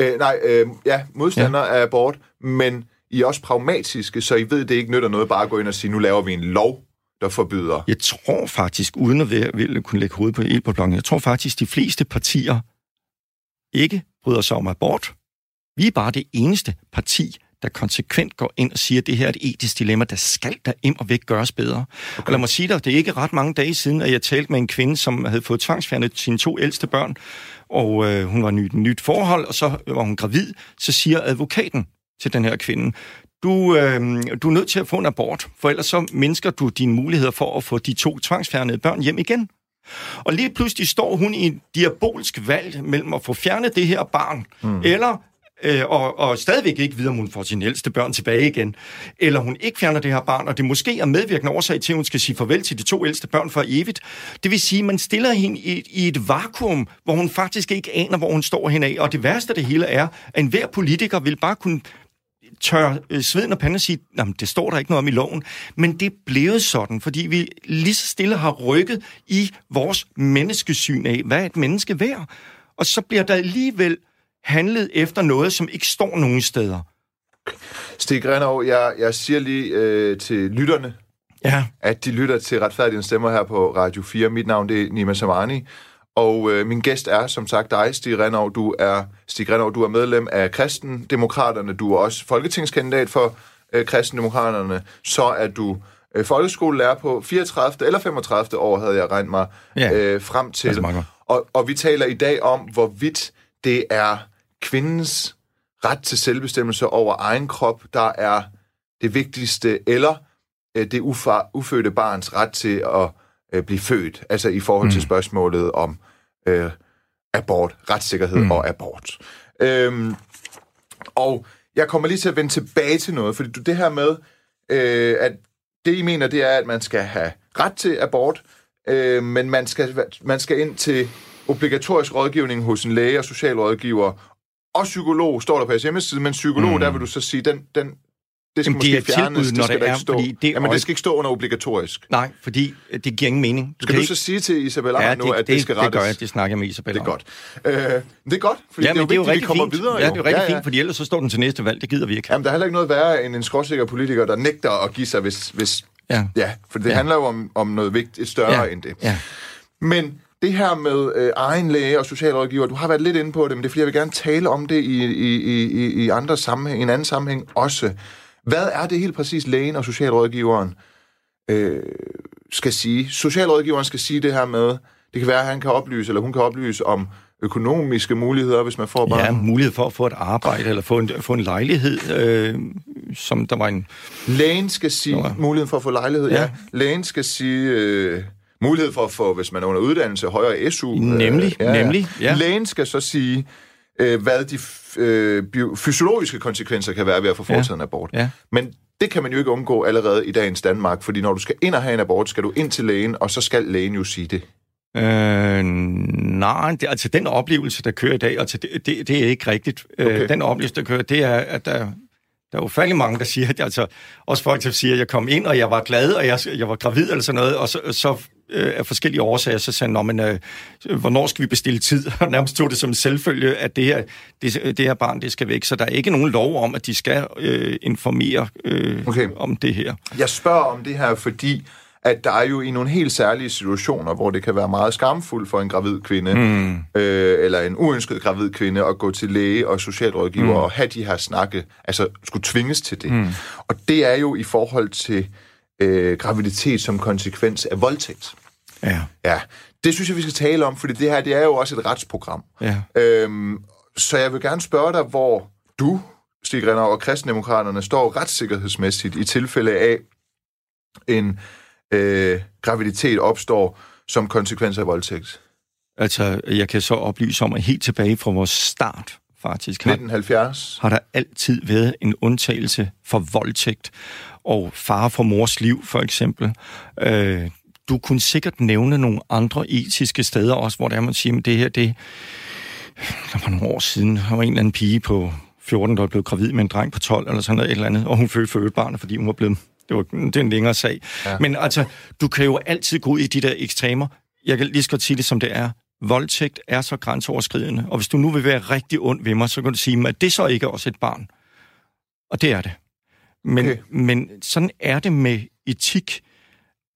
Øh, nej, øh, ja, modstander ja. af abort, men I er også pragmatiske, så I ved, det ikke nytter noget bare at gå ind og sige, nu laver vi en lov, der forbyder. Jeg tror faktisk, uden at være, vil kunne lægge hovedet på el på blokken, jeg tror faktisk, de fleste partier ikke bryder sig om abort, vi er bare det eneste parti, der konsekvent går ind og siger, at det her er et etisk dilemma, der skal der ind og væk gøres bedre. Okay. Og lad mig sige dig, det er ikke ret mange dage siden, at jeg talte med en kvinde, som havde fået tvangsfjernet sine to ældste børn, og øh, hun var nyt nyt forhold, og så var hun gravid. Så siger advokaten til den her kvinde, du, øh, du er nødt til at få en abort, for ellers så mindsker du dine muligheder for at få de to tvangsfjernede børn hjem igen. Og lige pludselig står hun i en diabolsk valg mellem at få fjernet det her barn, mm. eller øh, og, og stadigvæk ikke videre, om hun får sine ældste børn tilbage igen, eller hun ikke fjerner det her barn, og det måske er medvirkende årsag til, at hun skal sige farvel til de to ældste børn for evigt. Det vil sige, at man stiller hende i, i et vakuum, hvor hun faktisk ikke aner, hvor hun står hen af. Og det værste af det hele er, at enhver politiker vil bare kunne tør øh, sveden og panden og sige, jamen det står der ikke noget om i loven, men det er blevet sådan, fordi vi lige så stille har rykket i vores menneskesyn af, hvad er et menneske værd? Og så bliver der alligevel handlet efter noget, som ikke står nogen steder. Stig Grenov, jeg, jeg siger lige øh, til lytterne, ja. at de lytter til retfærdige stemmer her på Radio 4. Mit navn det er Nima Samani, og øh, min gæst er som sagt dig, Stig Renov. Du er, Stig Renov, du er medlem af Kristendemokraterne. Du er også folketingskandidat for øh, Kristendemokraterne. Så er du øh, folkeskolelærer på 34. eller 35. år, havde jeg regnet mig ja. øh, frem til. Og, og vi taler i dag om, hvorvidt det er kvindens ret til selvbestemmelse over egen krop, der er det vigtigste, eller øh, det ufar, ufødte barns ret til at øh, blive født, altså i forhold til mm. spørgsmålet om øh, abort, retssikkerhed mm. og abort. Øhm, og jeg kommer lige til at vende tilbage til noget, fordi du det her med, øh, at det I mener, det er, at man skal have ret til abort, øh, men man skal, man skal ind til obligatorisk rådgivning hos en læge og socialrådgiver og psykolog, står der på jeres hjemmeside, men psykolog, mm. der vil du så sige, den, den, det skal Jamen, måske det fjernes, tilbud, det skal det er, stå. Fordi det Jamen, det skal ikke stå under obligatorisk. Nej, fordi det giver ingen mening. Du skal du ikke... så sige til Isabella ja, nu, at det, det skal rettes? det gør jeg, det snakker jeg med Isabella Det er godt. Øh, det er godt, fordi ja, det er jo vigtigt, at vi kommer fint. videre. Ja, det er jo rigtig ja, ja. fint, fordi ellers så står den til næste valg, det gider vi ikke. Jamen, der er heller ikke noget værre end en skråsikker politiker, der nægter at give sig, hvis... hvis ja. ja, for det ja. handler jo om, om noget vigtigt, større ja. end det. Ja. Men det her med øh, egen læge og socialrådgiver, du har været lidt inde på det, men det er fordi, jeg vil gerne tale om det i, i, i, i andre sammenhæng, en anden sammenhæng også. Hvad er det helt præcis, lægen og socialrådgiveren øh, skal sige? Socialrådgiveren skal sige det her med, det kan være, at han kan oplyse, eller hun kan oplyse om økonomiske muligheder, hvis man får bare... Ja, mulighed for at få et arbejde, eller få en, få en lejlighed, øh, som der var en... Lægen skal sige, var... muligheden for at få lejlighed, ja. ja. Lægen skal sige... Øh, mulighed for at få, hvis man er under uddannelse, højere SU. Nemlig, øh, ja, nemlig. Ja. Lægen skal så sige, øh, hvad de øh, fysiologiske konsekvenser kan være ved at få foretaget ja. en abort. Ja. Men det kan man jo ikke undgå allerede i dagens Danmark, fordi når du skal ind og have en abort, skal du ind til lægen, og så skal lægen jo sige det. Øh, nej, det, altså den oplevelse, der kører i dag, altså det, det, det er ikke rigtigt. Øh, okay. Øh, den oplevelse, der kører, det er, at der, der er ufattelig mange, der siger, at altså, også folk, der siger, at jeg kom ind, og jeg var glad, og jeg, jeg var gravid, eller sådan noget, og så, så øh, af forskellige årsager, så sagde han, øh, hvornår skal vi bestille tid? Og nærmest tog det som selvfølge, at det her, det, det her barn, det skal væk. Så der er ikke nogen lov om, at de skal øh, informere øh, okay. om det her. Jeg spørger om det her, fordi at der er jo i nogle helt særlige situationer, hvor det kan være meget skamfuldt for en gravid kvinde, mm. øh, eller en uønsket gravid kvinde, at gå til læge og socialrådgiver mm. og have de her snakke, altså skulle tvinges til det. Mm. Og det er jo i forhold til øh, graviditet som konsekvens af voldtægt. Ja. Ja, det synes jeg, vi skal tale om, fordi det her, det er jo også et retsprogram. Ja. Øhm, så jeg vil gerne spørge dig, hvor du, Stig Renner og kristendemokraterne står retssikkerhedsmæssigt i tilfælde af en øh, graviditet opstår som konsekvens af voldtægt. Altså, jeg kan så oplyse om, at helt tilbage fra vores start, faktisk, har, 1970. har der altid været en undtagelse for voldtægt og fare for mors liv, for eksempel. Øh, du kunne sikkert nævne nogle andre etiske steder også, hvor det er, man siger, at det her, det der var nogle år siden, der var en eller anden pige på 14, der blevet gravid med en dreng på 12, eller sådan noget, et eller andet, og hun fødte barnet, fordi hun var blevet... Det var det er en længere sag. Ja. Men altså, du kan jo altid gå ud i de der ekstremer. Jeg kan lige så godt sige det, som det er. Voldtægt er så grænseoverskridende, og hvis du nu vil være rigtig ond ved mig, så kan du sige, at det så ikke er også et barn. Og det er det. Men, okay. men sådan er det med etik,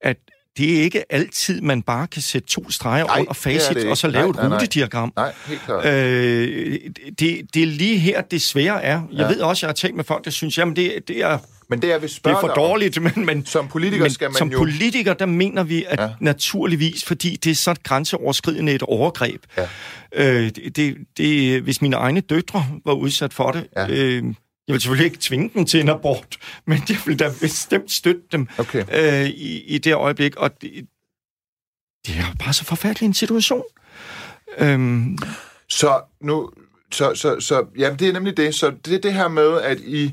at det er ikke altid, man bare kan sætte to streger Nej, under facit, og så lave Nej, et nej, nej. rutediagram. Nej, helt klart. Øh, det, det er lige her, det svære er. Jeg Ja. ved også, jeg har talt med folk, der synes, jamen det, det, er, Men det, jeg vil det spørge er for om, dårligt. Men, men, Som politiker men skal man som jo... politiker, der mener vi, at Ja. naturligvis, fordi det er så grænseoverskridende et overgreb. Ja. Øh, det, det, det, hvis mine egne døtre var udsat for det, Ja. øh, jeg vil selvfølgelig ikke tvinge dem til en abort, men jeg vil da bestemt støtte dem Okay. øh, i, i det øjeblik. Og det, det er bare så forfærdelig en situation. Øhm, Så nu, så, så, så, jamen det er nemlig det. Så det er det her med, at I,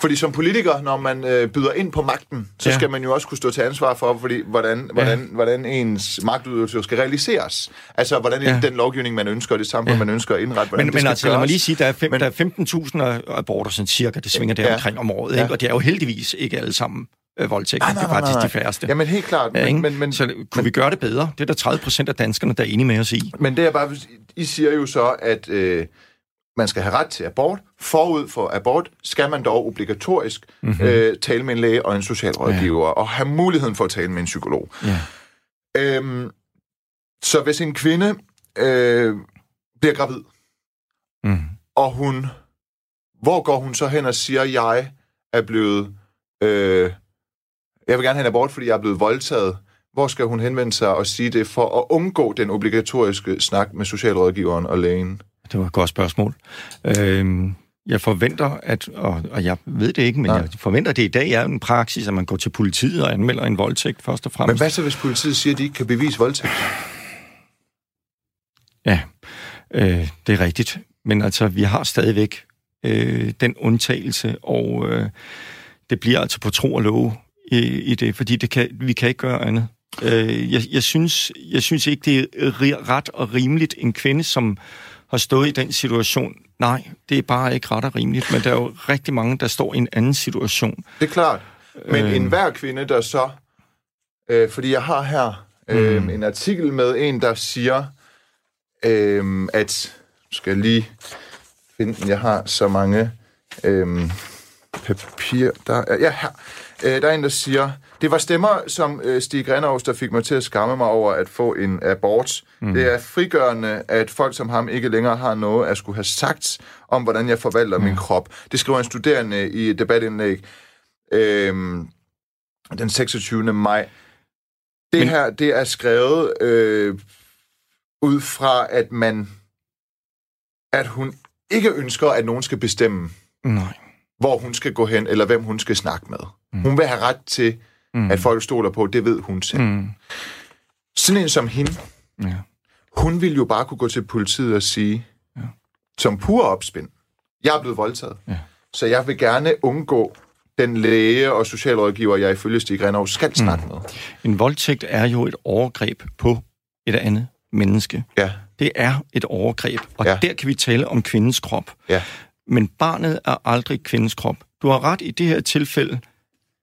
fordi som politiker, når man øh, byder ind på magten, så Ja. skal man jo også kunne stå til ansvar for, fordi, hvordan, hvordan, hvordan ens magtudøvelse skal realiseres. Altså, hvordan ja. Ja. den lovgivning, man ønsker, det samfund, ja. man ønsker at indrette, hvordan men, det men skal altså, lad mig lige sige, der er, fem, Men- der er 15.000 aborter, sådan cirka, det svinger der Ja. ja. omkring om året, Ja. ikke? og det er jo heldigvis ikke alle sammen øh, voldtægter, Nej, nej, det er nej, faktisk nej. de færreste. Jamen helt klart, Ja, men, ikke? men, men, så kunne men, vi gøre det bedre? Det er der 30 procent af danskerne, der er enige med os i. Men det er bare, I siger jo så, at øh, man skal have ret til abort. Forud for abort skal man dog obligatorisk mm-hmm. øh, tale med en læge og en socialrådgiver, ja. og have muligheden for at tale med en psykolog. Ja. Øhm, så hvis en kvinde øh, bliver gravid, Mm. og hun, hvor går hun så hen og siger, jeg er blevet, øh, jeg vil gerne have en abort, fordi jeg er blevet voldtaget. Hvor skal hun henvende sig og sige det for at undgå den obligatoriske snak med socialrådgiveren og lægen? Det var et godt spørgsmål. Øhm, jeg forventer, at, og, og jeg ved det ikke, men Nej. jeg forventer, at det i dag er en praksis, at man går til politiet og anmelder en voldtægt først og Men fremmest. hvad så, hvis politiet siger, at de ikke kan bevise voldtægt? Ja, øh, det er rigtigt. Men altså, vi har stadigvæk øh, den undtagelse, og øh, det bliver altså på tro og love i, i det, fordi det kan, vi kan ikke gøre andet. Øh, jeg, jeg, synes, jeg synes ikke, det er ret og rimeligt en kvinde, som har stået i den situation. Nej, det er bare ikke ret og rimeligt, men der er jo rigtig mange, der står i en anden situation. Det er klart. Men Øh. en hver kvinde, der så... Øh, fordi jeg har her øh, Mm. en artikel med en, der siger, øh, at... Skal lige finde den. Jeg har så mange øh, papir. Der er, ja, her. Øh, der er en, der siger... Det var stemmer som øh, Stig Grenås, der fik mig til at skamme mig over at få en abort. Mm. Det er frigørende, at folk som ham ikke længere har noget at skulle have sagt om, hvordan jeg forvalter mm. min krop. Det skriver en studerende i et debatindlæg øhm, den 26. maj. Det. Men- her, det er skrevet øh, ud fra, at man at hun ikke ønsker, at nogen skal bestemme, Nej. hvor hun skal gå hen, eller hvem hun skal snakke med. Mm. Hun vil have ret til, mm. at folk stoler på, det ved hun selv. Mm. Mm. Sådan en som hende, Ja. hun ville jo bare kunne gå til politiet og sige, ja. Som pur opspind, jeg er blevet voldtaget, Ja. så jeg vil gerne undgå den læge og socialrådgiver, jeg ifølge Stig Renov skal snakke mm. med. En voldtægt er jo et overgreb på et andet menneske. Ja, Det er et overgreb, og ja. der kan vi tale om kvindens krop. ja. Men barnet er aldrig kvindens krop. Du har ret i det her tilfælde.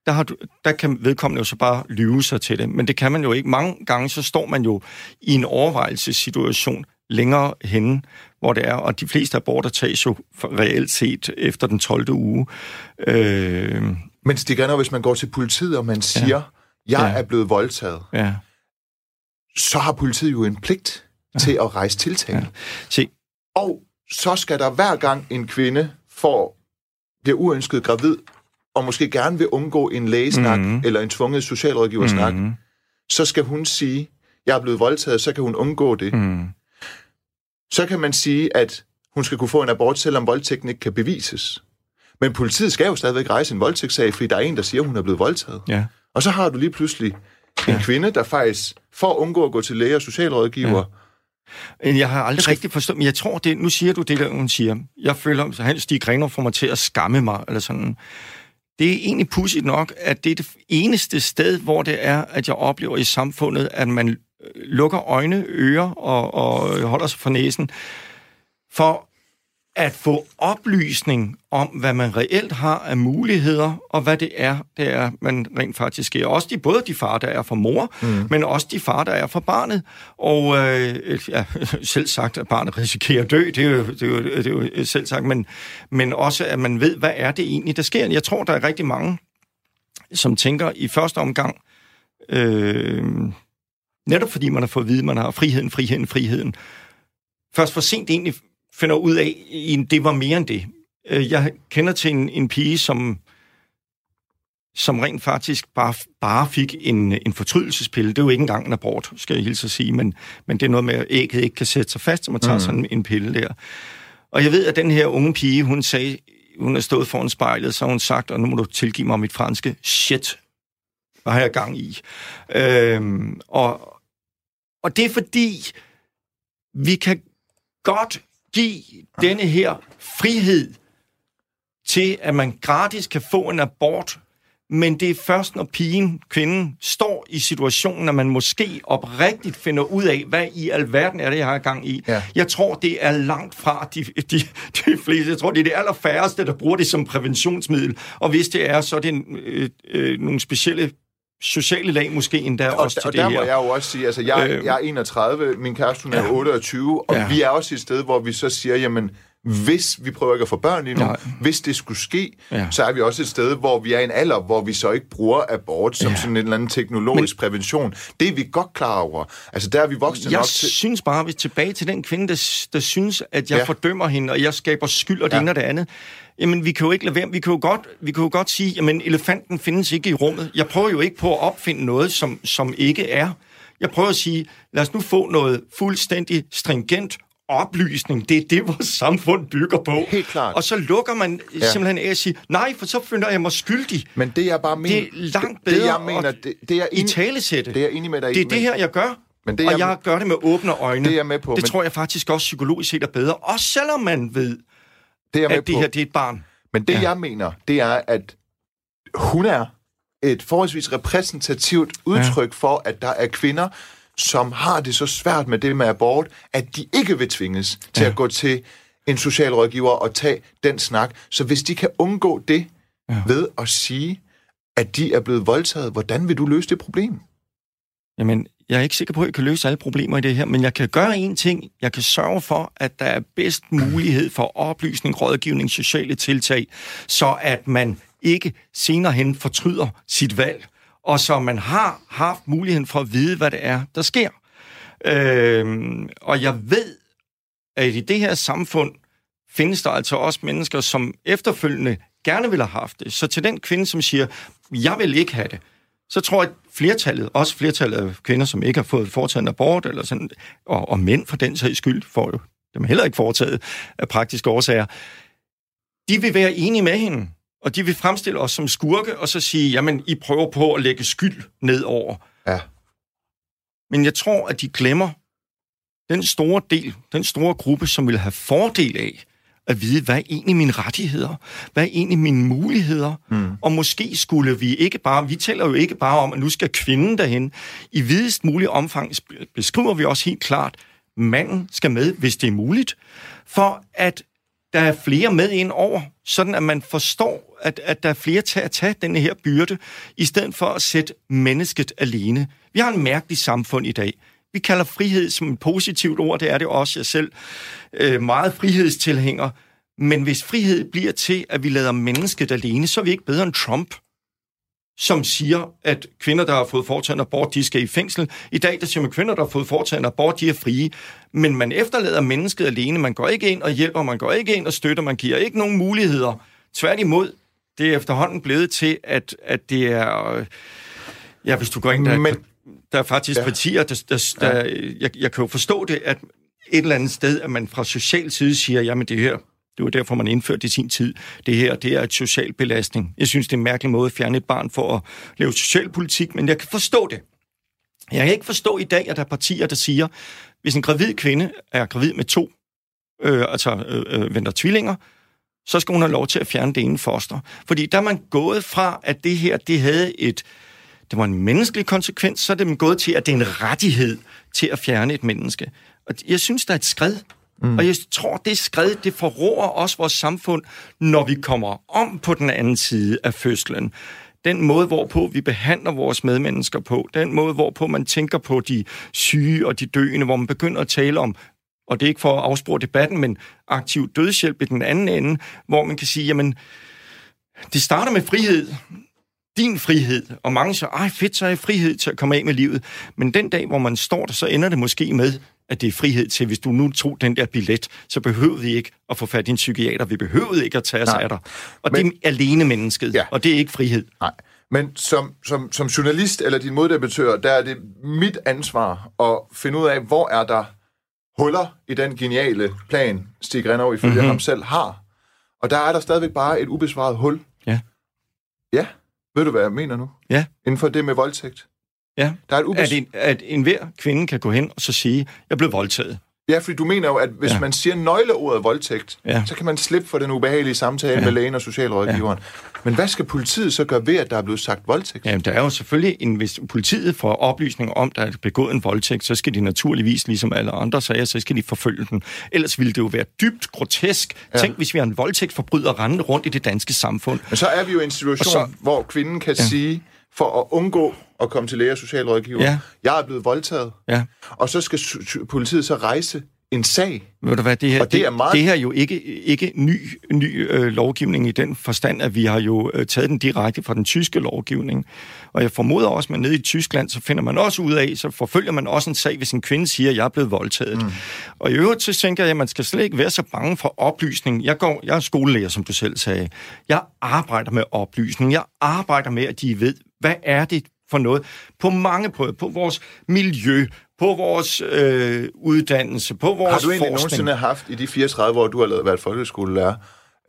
Der, har du, der kan vedkommende jo så bare lyve sig til det, men det kan man jo ikke. Mange gange så står man jo i en overvejelsessituation længere henne, hvor det er, og de fleste aborter tages jo reelt set efter den 12. uge. Øh, Men Stig Renov, hvis man går til politiet, og man siger, jeg Ja. er blevet voldtaget, Ja. så har politiet jo en pligt ja. til at rejse tiltale. Ja. Se, Og så skal der hver gang en kvinde får, bliver uønsket gravid, og måske gerne vil undgå en lægesnak Mhm. mm-hmm. eller en tvunget socialrådgiversnak, mm-hmm. mm, så skal hun sige, jeg er blevet voldtaget, så kan hun undgå det. Mm. Så kan man sige, at hun skal kunne få en abort, selvom voldtægten ikke kan bevises. Men politiet skal jo stadigvæk rejse en voldtægtssag, fordi der er en, der siger, at hun er blevet voldtaget. ja. Og så har du lige pludselig en kvinde, der faktisk, for at undgå at gå til læge og socialrådgiver, Men Jeg har aldrig rigtig forstået, men jeg tror, det, nu siger du det, der hun siger. Jeg føler, at Hans Stig Grenov får mig til at skamme mig, eller sådan. Det er egentlig pudsigt nok, at det er det eneste sted, hvor det er, at jeg oplever i samfundet, at man øh, lukker øjne, ører og, og holder sig for næsen, for at få oplysning om, hvad man reelt har af muligheder, og hvad det er, det er, man rent faktisk er. Også de, både de far, der er for mor, mm. men også de far, der er for barnet. Og øh, ja, selv sagt, at barnet risikerer at dø, det er jo, det er jo, det er jo selv sagt, men, men også, at man ved, hvad er det egentlig, der sker. Jeg tror, der er rigtig mange, som tænker i første omgang, øh, netop fordi man har fået at vide, at man har friheden, friheden, friheden, først for sent egentlig finder ud af, at det var mere end det. Øh, Jeg kender til en, en pige, som, som rent faktisk bare, bare fik en, en fortrydelsespille. Det er jo ikke engang en abort, skal jeg hilse at sige, men, men det er noget med, at ægget ikke kan sætte sig fast, så man tager mm. sådan en pille der. Og jeg ved, at den her unge pige, hun sagde, hun er stået foran spejlet, så har hun sagt, og nu må du tilgive mig mit franske, shit, hvad har jeg gang i? Øhm, og, og det er fordi, vi kan godt give denne her frihed til, at man gratis kan få en abort, men det er først, når pigen, kvinden, står i situationen, at man måske oprigtigt finder ud af, hvad i alverden er det, jeg har gang i. Ja. Jeg tror, det er langt fra de, de, de fleste. Jeg tror, det er det allerfærreste, der bruger det som præventionsmiddel. Og hvis det er, så er det øh, øh, nogle specielle sociale lag måske endda Og, også til og det der her. må jeg jo også sige, altså jeg, Øh, jeg er 31, min kæreste hun er ja. 28, og Ja. vi er også et sted, hvor vi så siger, jamen, hvis vi prøver ikke at få børn lige nu, Nej. hvis det skulle ske, Ja. så er vi også et sted, hvor vi er i en alder, hvor vi så ikke bruger abort som Ja. sådan en eller anden teknologisk Men, prævention. Det er vi godt klar over. Altså der er vi voksne Jeg nok til... synes bare, hvis tilbage til den kvinde, der, der synes, at jeg Ja. fordømmer hende, og jeg skaber skyld og det ja. ene og det andet. Jamen, vi kan jo ikke lade være. Vi kan jo godt, vi kan jo godt sige, jamen, elefanten findes ikke i rummet. Jeg prøver jo ikke på at opfinde noget, som, som ikke er. Jeg prøver at sige, lad os nu få noget fuldstændig stringent oplysning. Det er det, vores samfund bygger på. Helt klart. Og så lukker man ja. simpelthen af at sige, nej, for så finder jeg mig skyldig. Men det jeg bare mener... Det er langt det, det, jeg bedre mener, at det, det er I talesætte. Det er enig med dig. Det er men- det her, jeg gør. Men det og jeg- jeg gør det med åbne øjne. Det er jeg med på, Det men- tror jeg faktisk også psykologisk set er bedre. Også selvom man ved, det er at det på. er et barn. Men det, ja. Jeg mener, det er, at hun er et forholdsvis repræsentativt udtryk ja. for, at der er kvinder, som har det så svært med det med abort, at de ikke vil tvinges til Ja. at gå til en socialrådgiver og tage den snak. Så hvis de kan undgå det ja. ved at sige, at de er blevet voldtaget, hvordan vil du løse det problem? Jamen, jeg er ikke sikker på, at jeg kan løse alle problemer i det her, men jeg kan gøre en ting. Jeg kan sørge for, at der er bedst mulighed for oplysning, rådgivning, sociale tiltag, så at man ikke senere hen fortryder sit valg, og så man har haft muligheden for at vide, hvad det er, der sker. Øhm, og jeg ved, at i det her samfund findes der altså også mennesker, som efterfølgende gerne vil have haft det. Så til den kvinde, som siger, jeg vil ikke have det, så tror jeg, at flertallet, også flertallet af kvinder, som ikke har fået foretaget en abort, eller sådan, og, og mænd for den sags skyld, får jo dem heller ikke foretaget af praktiske årsager, de vil være enige med hende, og de vil fremstille os som skurke, og så sige, jamen, I prøver på at lægge skyld ned over. Ja. Men jeg tror, at de glemmer den store del, den store gruppe, som vil have fordel af at vide, hvad er egentlig mine rettigheder? Hvad er egentlig mine muligheder? Mm. Og måske skulle vi ikke bare, vi taler jo ikke bare om, at nu skal kvinden derhen. I videst mulig omfang beskriver vi også helt klart, manden skal med, hvis det er muligt, for at der er flere med ind over, sådan at man forstår, at, at der er flere til at tage denne her byrde, i stedet for at sætte mennesket alene. Vi har en mærkelig samfund i dag. Vi kalder frihed som et positivt ord, det er det også jeg selv. Øh, meget frihedstilhænger. Men hvis frihed bliver til, at vi lader mennesket alene, så er vi ikke bedre end Trump. som siger, at kvinder, der har fået foretaget en abort, de skal i fængsel. I dag, der siger man, at kvinder, der har fået foretaget en abort, de er frie. Men man efterlader mennesket alene. Man går ikke ind og hjælper, man går ikke ind og støtter, man giver ikke nogen muligheder. Tværtimod, det er efterhånden blevet til, at, at det er... Ja, hvis du går ind, der, Men, der er faktisk ja. partier, der, der, der ja. jeg, jeg kan jo forstå det, at et eller andet sted, at man fra social side siger, jamen det her, det var derfor, man indførte det i sin tid. Det her, det er et social belastning. Jeg synes, det er en mærkelig måde at fjerne et barn for at lave socialpolitik, men jeg kan forstå det. Jeg kan ikke forstå i dag, at der er partier, der siger, hvis en gravid kvinde er gravid med to, øh, altså øh, øh, venter tvillinger, så skal hun have lov til at fjerne det ene foster. Fordi der er man gået fra, at det her, det havde et, det var en menneskelig konsekvens, så er det gået til, at det er en rettighed til at fjerne et menneske. Og jeg synes, der er et skred. Mm. Og jeg tror, det skred, det forråder også vores samfund, når vi kommer om på den anden side af fødslen. Den måde, hvorpå vi behandler vores medmennesker på, den måde, hvorpå man tænker på de syge og de døende, hvor man begynder at tale om og det er ikke for at afspore debatten, men aktiv dødshjælp i den anden ende, hvor man kan sige, jamen, det starter med frihed. Din frihed. Og mange siger, ej fedt, så er jeg frihed til at komme af med livet. Men den dag, hvor man står der, så ender det måske med, at det er frihed til, hvis du nu tog den der billet, så behøver vi ikke at få fat i en psykiater. Vi behøver ikke at tage os Nej. af dig. Og Men, det er alene mennesket, ja. og det er ikke frihed. Nej. Men som, som, som journalist eller din moddebattør, der er det mit ansvar at finde ud af, hvor er der huller i den geniale plan, Stig Renov ifølge mm-hmm. ham selv har. Og der er der stadigvæk bare et ubesvaret hul. Ja. Ja. Ved du, hvad jeg mener nu? Ja. Inden for det med voldtægt. Ja. Der er et ubes... at, en, at enhver kvinde kan gå hen og så sige, jeg blev voldtaget. Ja, fordi du mener jo, at hvis ja. man siger nøgleordet voldtægt, ja. så kan man slippe for den ubehagelige samtale ja. med lægen og socialrådgiveren. Ja. Men hvad skal politiet så gøre ved, at der er blevet sagt voldtægt? Jamen, der er jo selvfølgelig, en, hvis politiet får oplysning om, der er begået en voldtægt, så skal de naturligvis, ligesom alle andre sager, så skal de forfølge den. Ellers ville det jo være dybt grotesk. Ja. Tænk, hvis vi har en voldtægtsforbryder rendende rundt i det danske samfund. Men så er vi jo i en situation, så, hvor kvinden kan ja. sige, for at undgå at komme til læge og socialrådgiver. Ja. Jeg er blevet voldtaget. Ja. Og så skal politiet så rejse en sag. Ved du hvad, det her, og det, det, er meget... det her er jo ikke, ikke ny, ny øh, lovgivning i den forstand, at vi har jo øh, taget den direkte fra den tyske lovgivning. Og jeg formoder også, at man nede i Tyskland, så finder man også ud af, så forfølger man også en sag, hvis en kvinde siger, at jeg er blevet voldtaget. Mm. Og i øvrigt så tænker jeg, at man skal slet ikke være så bange for oplysning. Jeg, går, jeg er skolelærer, som du selv sagde. Jeg arbejder med oplysning. Jeg arbejder med, at de ved, hvad er det for noget på mange prøver, på vores miljø, på vores øh, uddannelse, på vores forskning. Har du egentlig nogensinde haft, i de 34 år, du har været folkeskolelærer,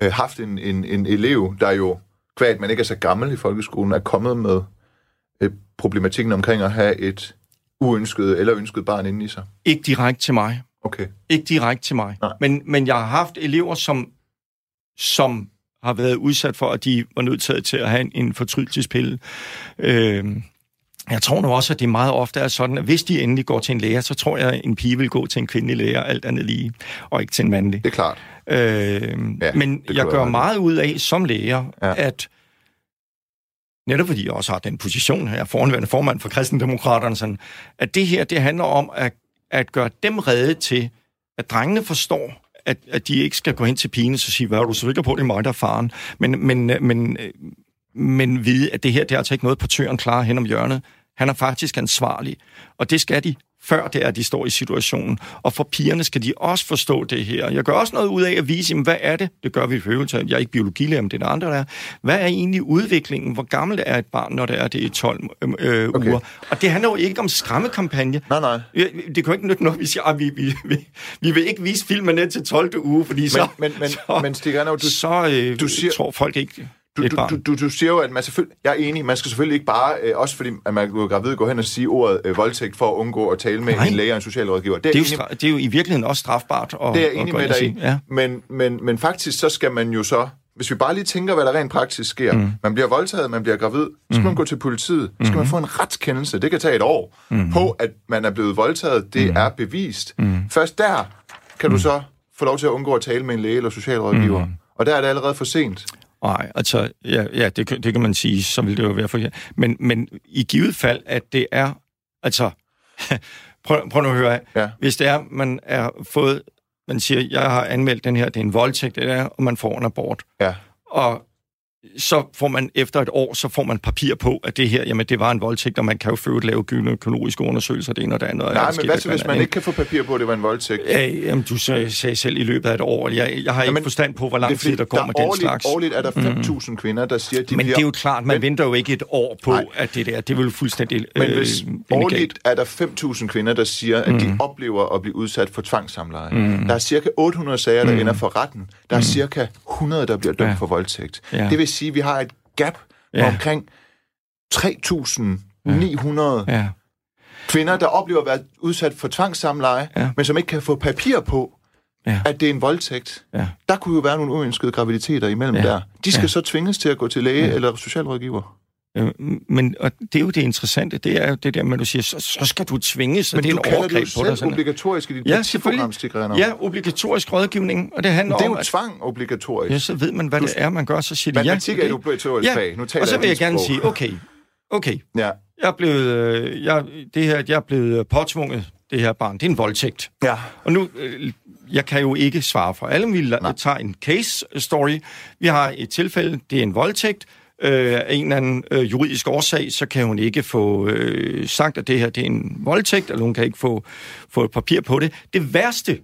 øh, haft en, en, en elev, der jo, kvad man ikke er så gammel i folkeskolen, er kommet med øh, problematikken omkring at have et uønsket eller ønsket barn inde i sig? Ikke direkte til mig. Okay. Ikke direkte til mig. Men, men jeg har haft elever, som, som har været udsat for, at de var nødt til at have en, en fortrydelsespille. Øh, jeg tror nu også, at det meget ofte er sådan, at hvis de endelig går til en læger, så tror jeg, at en pige vil gå til en kvindelig læger, alt andet lige, og ikke til en mandlig. Det er klart. Øh, ja, men jeg gør meget ud af som læger, ja. at netop fordi jeg også har den position her, foranværende formand for kristendemokraterne, sådan, at det her, det handler om at, at gøre dem redde til, at drengene forstår, at, at de ikke skal gå hen til pigen og sige, hvad er du så sikker på, det er mig, der er faren. Men, men, men men vide, at det her, det er altså ikke noget, portøren klarer hen om hjørnet. Han er faktisk ansvarlig, og det skal de før det er, at de står i situationen. Og for pigerne skal de også forstå det her. Jeg gør også noget ud af at vise, jamen, hvad er det? Det gør vi i øvelse. Jeg er ikke biologilærer, men det er der andre, der er. Hvad er egentlig udviklingen? Hvor gammelt er et barn, når det er det i 12 øh, okay. uger? Og det handler jo ikke om skræmmekampagne. Nej, nej. Det kan ikke nytte noget, hvis jeg, ah, vi, vi, vi, vi vil ikke vise filmen ned til 12. uge, fordi så, men, men, så, men Stig Arnaud, du, så øh, du siger, tror folk ikke du, du, du, du, du siger jo, at man selvfølgelig... Jeg er enig, man skal selvfølgelig ikke bare, øh, også fordi at man er gravid, gå hen og sige ordet øh, voldtægt for at undgå at tale med Nej. en læge og en socialrådgiver. Det er, det, er jo, det er jo i virkeligheden også strafbart. At, det er jeg enig med dig ja. men, men, men faktisk så skal man jo så... Hvis vi bare lige tænker, hvad der rent praktisk sker. Mm. Man bliver voldtaget, man bliver gravid, så skal mm. man gå til politiet, så skal mm. man få en retskendelse, det kan tage et år, mm. på at man er blevet voldtaget, det mm. er bevist. Mm. Først der kan du mm. så få lov til at undgå at tale med en læge eller socialrådgiver. Mm. Og der er det allerede for sent. Nej, altså, ja, ja det, det kan man sige, så vil det jo være for men, men i givet fald, at det er, altså, prøv, prøv nu at høre ja. hvis det er, man er fået, man siger, jeg har anmeldt den her, det er en voldtægt, det er, og man får en abort. Ja. Og så får man efter et år, så får man papir på, at det her, jamen det var en voldtægt, og man kan jo føre lave gynækologiske undersøgelser, det ene og det andet. Nej, men hvad så, hvis man ikke kan få papir på, at det var en voldtægt? Ja, jamen, du sagde, sagde selv i løbet af et år. Jeg, jeg har ikke jamen, forstand på, hvor lang tid der årligt, den slags. Årligt er der 5.000 mm. kvinder, der siger, at de Men bliver... det er jo klart, man men, venter jo ikke et år på, nej. at det der, det vil fuldstændig Men hvis øh, årligt er der 5.000 kvinder, der siger, at mm. de oplever at blive udsat for tvangssamleje. Mm. Der er cirka 800 sager, der mm. ender for retten. Der er mm. cirka 100, der bliver dømt ja. for voldtægt. Ja. Det vil sige, at vi har et gap ja. omkring 3.900 ja. kvinder, der oplever at være udsat for tvangssamleje, ja. men som ikke kan få papir på, ja. at det er en voldtægt. Ja. Der kunne jo være nogle uønskede graviditeter imellem ja. der. De skal ja. så tvinges til at gå til læge ja. eller socialrådgiver. Øh, men og det er jo det interessante, det er jo det der med, at du siger, så, så skal du tvinge, så men det er en overgreb på dig. Men det jo obligatorisk i dit ja, Ja, obligatorisk rådgivning, og det handler om... Det er jo at, tvang obligatorisk. Ja, så ved man, hvad du, det er, man gør, så siger de ja. Matematik er et obligatorisk ja, fag. Nu taler og så vil jeg, jeg gerne sige, okay, okay, ja. jeg er blevet, øh, jeg, det her, jeg er blevet påtvunget, det her barn, det er en voldtægt. Ja. Og nu, øh, jeg kan jo ikke svare for alle, vi tager en case story. Vi har et tilfælde, det er en voldtægt, øh, af en eller anden øh, juridisk årsag, så kan hun ikke få øh, sagt, at det her det er en voldtægt, eller hun kan ikke få, få et papir på det. Det værste,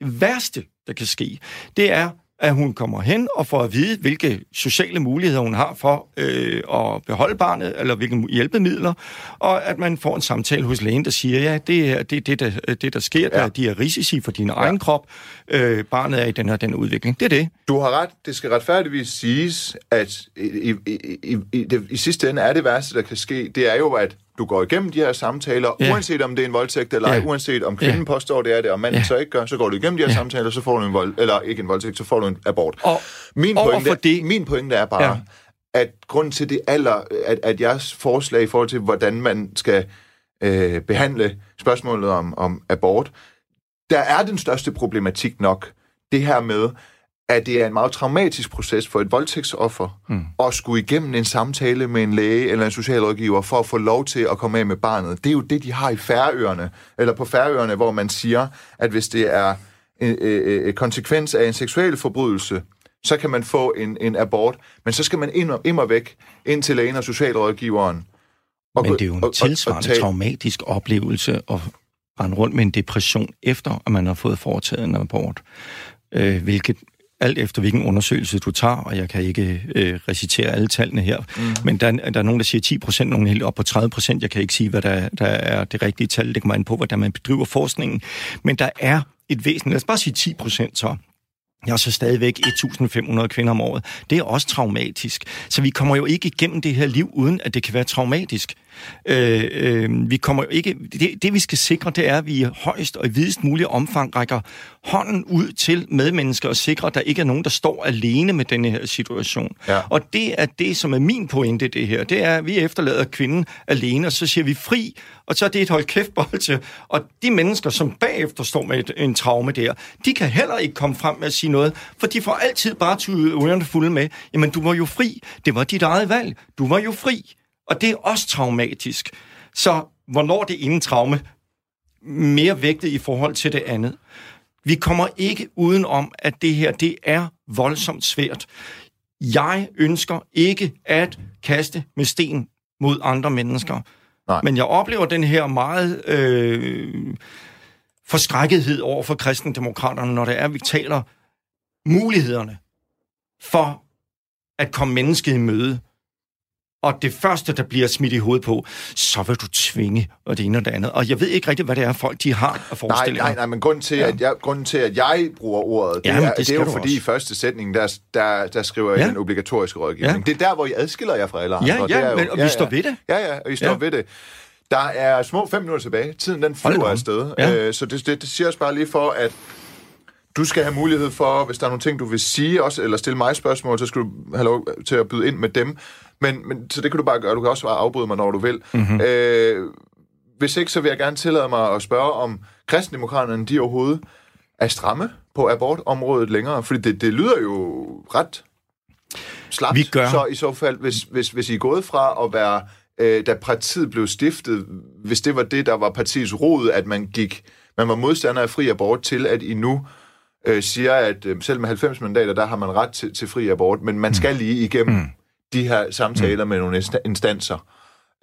det værste, der kan ske, det er, at hun kommer hen og får at vide, hvilke sociale muligheder hun har for øh, at beholde barnet, eller hvilke hjælpemidler, og at man får en samtale hos lægen, der siger, ja, det er det, det, der, det der sker, ja. der de er risici for din ja. egen krop, øh, barnet er i den her den udvikling. Det er det. Du har ret. Det skal retfærdigvis siges, at i, i, i, i, det, i sidste ende er det værste, der kan ske, det er jo, at du går igennem de her samtaler, ja. uanset om det er en voldtægt eller ja. uanset om kvinden ja. påstår, det er det, og manden ja. så ikke gør, så går du igennem de her ja. samtaler, så får du en vold, eller ikke en voldtægt, så får du en abort. Og, min, pointe, det, min pointe er bare, ja. at grund til det aller, at, at jeres forslag i forhold til, hvordan man skal øh, behandle spørgsmålet om, om abort, der er den største problematik nok det her med, at det er en meget traumatisk proces for et voldtægtsoffer mm. at skulle igennem en samtale med en læge eller en socialrådgiver for at få lov til at komme af med barnet. Det er jo det, de har i Færøerne, eller på Færøerne, hvor man siger, at hvis det er en, en, en konsekvens af en seksuel forbrydelse, så kan man få en, en abort, men så skal man ind og, ind og væk ind til lægen og socialrådgiveren. Og, men det er jo en tilsvarende og, og, traumatisk oplevelse at rende rundt med en depression efter, at man har fået foretaget en abort. Øh, hvilket alt efter hvilken undersøgelse du tager, og jeg kan ikke øh, recitere alle tallene her, mm. men der, der er nogen, der siger 10 procent, nogen helt op på 30 procent. Jeg kan ikke sige, hvad der, der er det rigtige tal. Det kommer an på, hvordan man bedriver forskningen. Men der er et væsentligt, lad os bare sige 10 procent så, jeg er så stadigvæk 1.500 kvinder om året. Det er også traumatisk. Så vi kommer jo ikke igennem det her liv, uden at det kan være traumatisk. Øh, øh, vi kommer ikke, det, det, vi skal sikre, det er, at vi i højst og i videst mulig omfang rækker hånden ud til medmennesker og sikrer, at der ikke er nogen, der står alene med denne her situation. Ja. Og det er det, som er min pointe det her. Det er, at vi efterlader kvinden alene, og så siger vi fri, og så er det et hold kæft Og de mennesker, som bagefter står med et, en traume der, de kan heller ikke komme frem med at sige noget, for de får altid bare tudet ørerne fulde med, jamen du var jo fri, det var dit eget valg, du var jo fri. Og det er også traumatisk. Så hvornår det ene traume mere vægtet i forhold til det andet? Vi kommer ikke uden om, at det her det er voldsomt svært. Jeg ønsker ikke at kaste med sten mod andre mennesker. Nej. Men jeg oplever den her meget øh, forskrækkethed over for kristendemokraterne, når det er, at vi taler mulighederne for at komme mennesket i møde og det første, der bliver smidt i hovedet på, så vil du tvinge, og det ene og det andet. Og jeg ved ikke rigtigt, hvad det er, folk de har at forestille Nej, nej, nej, men grunden til, ja. at jeg, grunden til, at jeg bruger ordet, det, Jamen, er, det, det er jo fordi i første sætning, der, der, der skriver jeg ja. den obligatoriske rådgivning. Ja. Det er der, hvor I adskiller jer fra alle andre. Ja, ja, det er jo, men, og ja, vi står ved det. Ja, ja, og I står ja. ved det. Der er små fem minutter tilbage. Tiden den flyver afsted. Ja. Øh, så det, det, det siger os bare lige for, at du skal have mulighed for, hvis der er nogle ting, du vil sige også, eller stille mig spørgsmål, så skal du have lov til at byde ind med dem. Men, men, så det kan du bare gøre. Du kan også bare afbryde mig, når du vil. Mm-hmm. Øh, hvis ikke, så vil jeg gerne tillade mig at spørge, om kristendemokraterne, de overhovedet er stramme på abortområdet længere. Fordi det, det lyder jo ret slapt. Vi gør. Så i så fald, hvis, hvis, hvis I er gået fra at være, øh, da partiet blev stiftet, hvis det var det, der var partiets rod, at man gik, man var modstander af fri abort til, at I nu øh, siger, at øh, selv med 90 mandater, der har man ret til, til fri abort, men man skal lige igennem mm de her samtaler mm. med nogle instanser.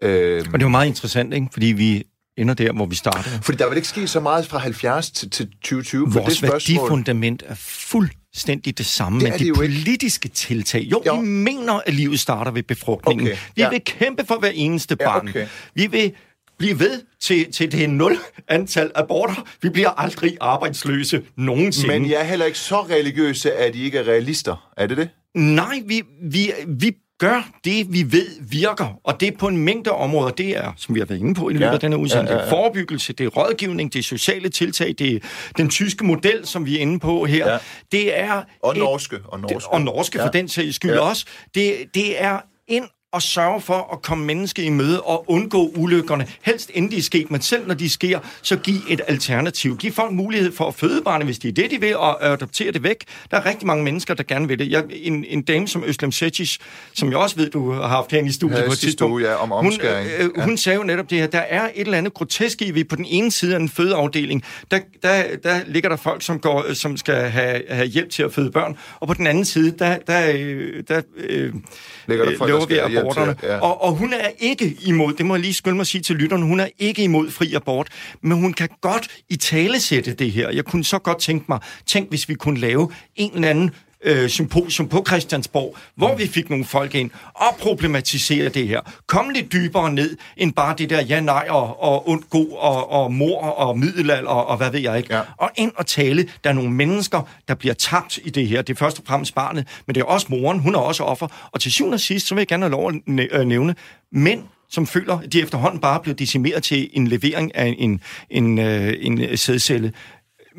Øh, og det var meget interessant, ikke? fordi vi ender der, hvor vi startede. Fordi der vil ikke ske så meget fra 70 til, til 2020 Vores det værdifundament er fuldstændig det samme, det men de de politiske ikke. tiltag... Jo, jo, vi mener, at livet starter ved befrugtningen. Okay, vi ja. vil kæmpe for hver eneste barn. Ja, okay. Vi vil blive ved til, til det nul antal aborter. Vi bliver aldrig arbejdsløse nogensinde. Men jeg er heller ikke så religiøse, at I ikke er realister. Er det det? Nej, vi, vi, vi gør det, vi ved virker, og det er på en mængde områder. Det er, som vi har været inde på i løbet ja. af denne udsendelse, ja, ja, ja. forebyggelse, det er rådgivning, det er sociale tiltag, det er den tyske model, som vi er inde på her. Ja. Det er... Og norske. Og norske, det, og norske ja. for den sags skyld ja. også. Det, det er ind at sørge for at komme mennesker i møde og undgå ulykkerne. Helst inden de er sket, men selv når de sker, så giv et alternativ. Giv folk mulighed for at føde barnet, hvis det er det, de vil, og adoptere det væk. Der er rigtig mange mennesker, der gerne vil det. Jeg, en, en dame som Øslem Sechic, som jeg også ved, du har haft her i studiet på et tidspunkt. Ja, om omskæring. Hun, øh, ja. hun sagde jo netop det her, der er et eller andet grotesk i, vi på den ene side af en fødeafdeling, der, der, der ligger der folk, som, går, som skal have, have hjælp til at føde børn, og på den anden side, der, der, der, der øh, ligger der folk, der skal aborterne. Til, ja. og, og hun er ikke imod, det må jeg lige skynde mig at sige til lytterne, hun er ikke imod fri abort, men hun kan godt i tale sætte det her. Jeg kunne så godt tænke mig, tænk hvis vi kunne lave en eller anden øh, symposium på Christiansborg, hvor vi fik nogle folk ind og problematisere det her. Kom lidt dybere ned end bare det der ja, nej og, og und, god og, og mor og middelalder og, og hvad ved jeg ikke. Ja. Og ind og tale, der er nogle mennesker, der bliver tabt i det her. Det er først og fremmest barnet, men det er også moren, hun er også offer. Og til syvende og sidst, så vil jeg gerne have lov at øh, nævne, mænd, som føler, at de efterhånden bare bliver decimeret til en levering af en, en, øh, en, en sædcelle.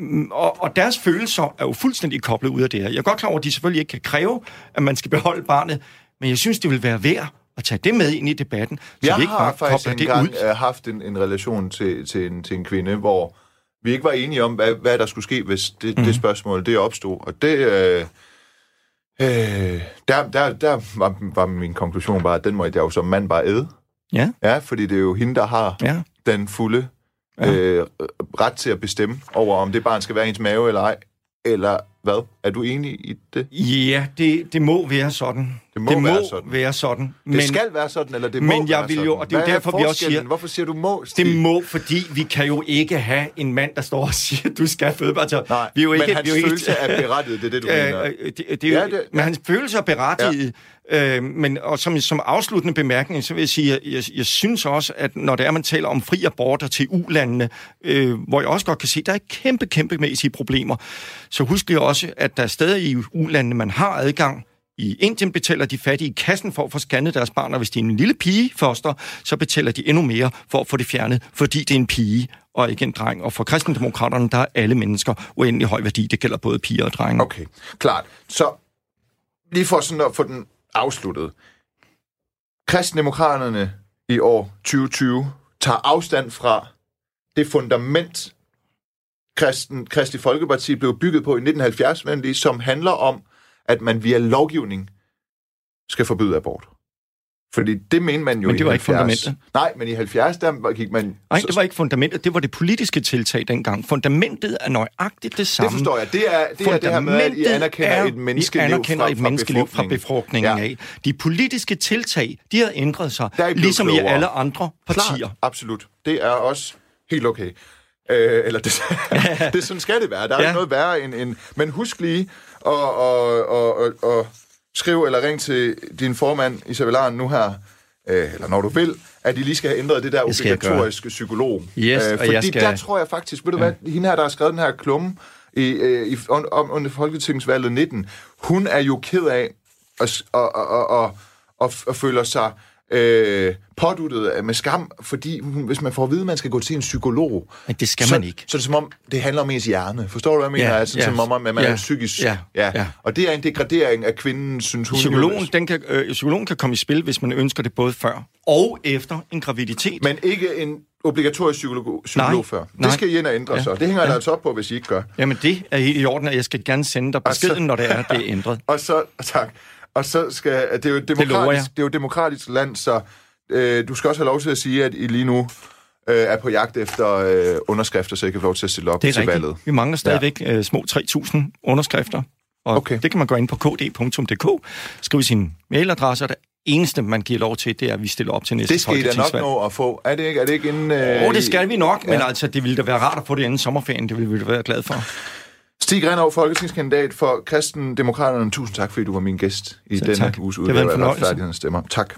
Mm, og, og deres følelser er jo fuldstændig koblet ud af det her. Jeg er godt klar over, at de selvfølgelig ikke kan kræve, at man skal beholde barnet, men jeg synes, det vil være værd at tage det med ind i debatten, så jeg vi ikke bare faktisk det ud. Jeg har haft en, en relation til, til, en, til en kvinde, hvor vi ikke var enige om, hvad, hvad der skulle ske, hvis det, mm. det mhm. spørgsmål det opstod. Og det... Øh, øh, der, der, der var, var min konklusion bare, at den må jeg jo som mand bare æde. Ja. Ja, fordi det er jo hende, der har ja. den fulde ja. øh, ret til at bestemme over, om det barn skal være ens mave eller ej. Eller hvad? Er du enig i det? Ja, det, det må være sådan. Det må, det være, må sådan. være sådan. Men, det skal være sådan, eller det må men jeg være vil jo, jo, og det er jo derfor, vi også siger... Hvorfor siger du må, Stig? Det må, fordi vi kan jo ikke have en mand, der står og siger, du skal føde bare til... Nej, vi er jo ikke, men hans vi er følelse er berettiget, det er det, du mener. Det, det, det, ja, det, ja. Men hans følelse er berettiget, ja. øh, men og som, som afsluttende bemærkning, så vil jeg sige, at jeg, jeg synes også, at når det er, man taler om fri aborter til ulandene, øh, hvor jeg også godt kan se, at der er kæmpe, kæmpe mæssige problemer, så husk lige også, at der er steder i ulandene, man har adgang i Indien betaler de fattige kassen for at få scannet deres barn, og hvis de er en lille pige foster, så betaler de endnu mere for at få det fjernet, fordi det er en pige og ikke en dreng. Og for kristendemokraterne, der er alle mennesker uendelig høj værdi. Det gælder både piger og drenge. Okay, klart. Så lige for sådan at få den afsluttet. Kristendemokraterne i år 2020 tager afstand fra det fundament, Kristen, Kristi Folkeparti blev bygget på i 1970, som handler om at man via lovgivning skal forbyde abort. Fordi det mente man jo men det var i ikke fundamentet. Nej, men i 70, der gik man... Nej, det var ikke fundamentet. Det var det politiske tiltag dengang. Fundamentet er nøjagtigt det samme. Det forstår jeg. Det er det, er det her med, at I anerkender er, et menneskeliv, anerkender fra, et menneskeliv fra befrugtningen ja. af. De politiske tiltag, de har ændret sig, ligesom klogere. i alle andre partier. Klar, absolut. Det er også helt okay. Øh, eller det, det sådan skal det være. Der er ja. ikke noget værre end, end... Men husk lige og, og, og, og, og skriv eller ring til din formand, Isabel Arn, nu her, øh, eller når du vil, at de lige skal have ændret det der obligatoriske psykolog. Yes, øh, fordi skal... der tror jeg faktisk, ved du ja. hvad, hende her, der har skrevet den her klumme i, øh, i, om, under Folketingsvalget 19, hun er jo ked af at, og, og, og, og, og, og føler sig øh, påduttet med skam, fordi hun, hvis man får at vide, at man skal gå til en psykolog... Men det skal så, man ikke. Så er det som om, det handler om ens hjerne. Forstår du, hvad jeg mener? Ja, altså, ja, som om, at man ja, er psykisk... Ja, ja. ja. Og det er en degradering af kvinden, synes hun... Psykologen, den kan, øh, psykologen kan komme i spil, hvis man ønsker det både før og efter en graviditet. Men ikke en obligatorisk psykolog, psykolog nej, før. Nej. Det skal I ind og ændre ja, så. Det hænger ja. altså op på, hvis I ikke gør. Jamen, det er helt i orden, at jeg skal gerne sende dig beskeden, så, når det er, det er ændret. og så, tak. Og så skal... Det er jo et demokratisk, det det er jo et demokratisk land, så øh, du skal også have lov til at sige, at I lige nu øh, er på jagt efter øh, underskrifter, så I kan få lov til at stille op det er til rigtigt. valget. Vi mangler stadigvæk ja. øh, små 3.000 underskrifter. Og okay. det kan man gå ind på kd.dk, skrive sin mailadresse, og det eneste, man giver lov til, det er, at vi stiller op til næste Det skal I da nok nå at få. Er det ikke, er det ikke inden... Øh, oh, det skal vi nok, ja. men altså, det ville da være rart at få det inden sommerferien. Det ville vi da være glad for. Stig Renov, folketingskandidat for Kristendemokraterne. Tusind tak, fordi du var min gæst i Selv denne tak. uges udgave af Retfærdighedens Stemmer. Tak.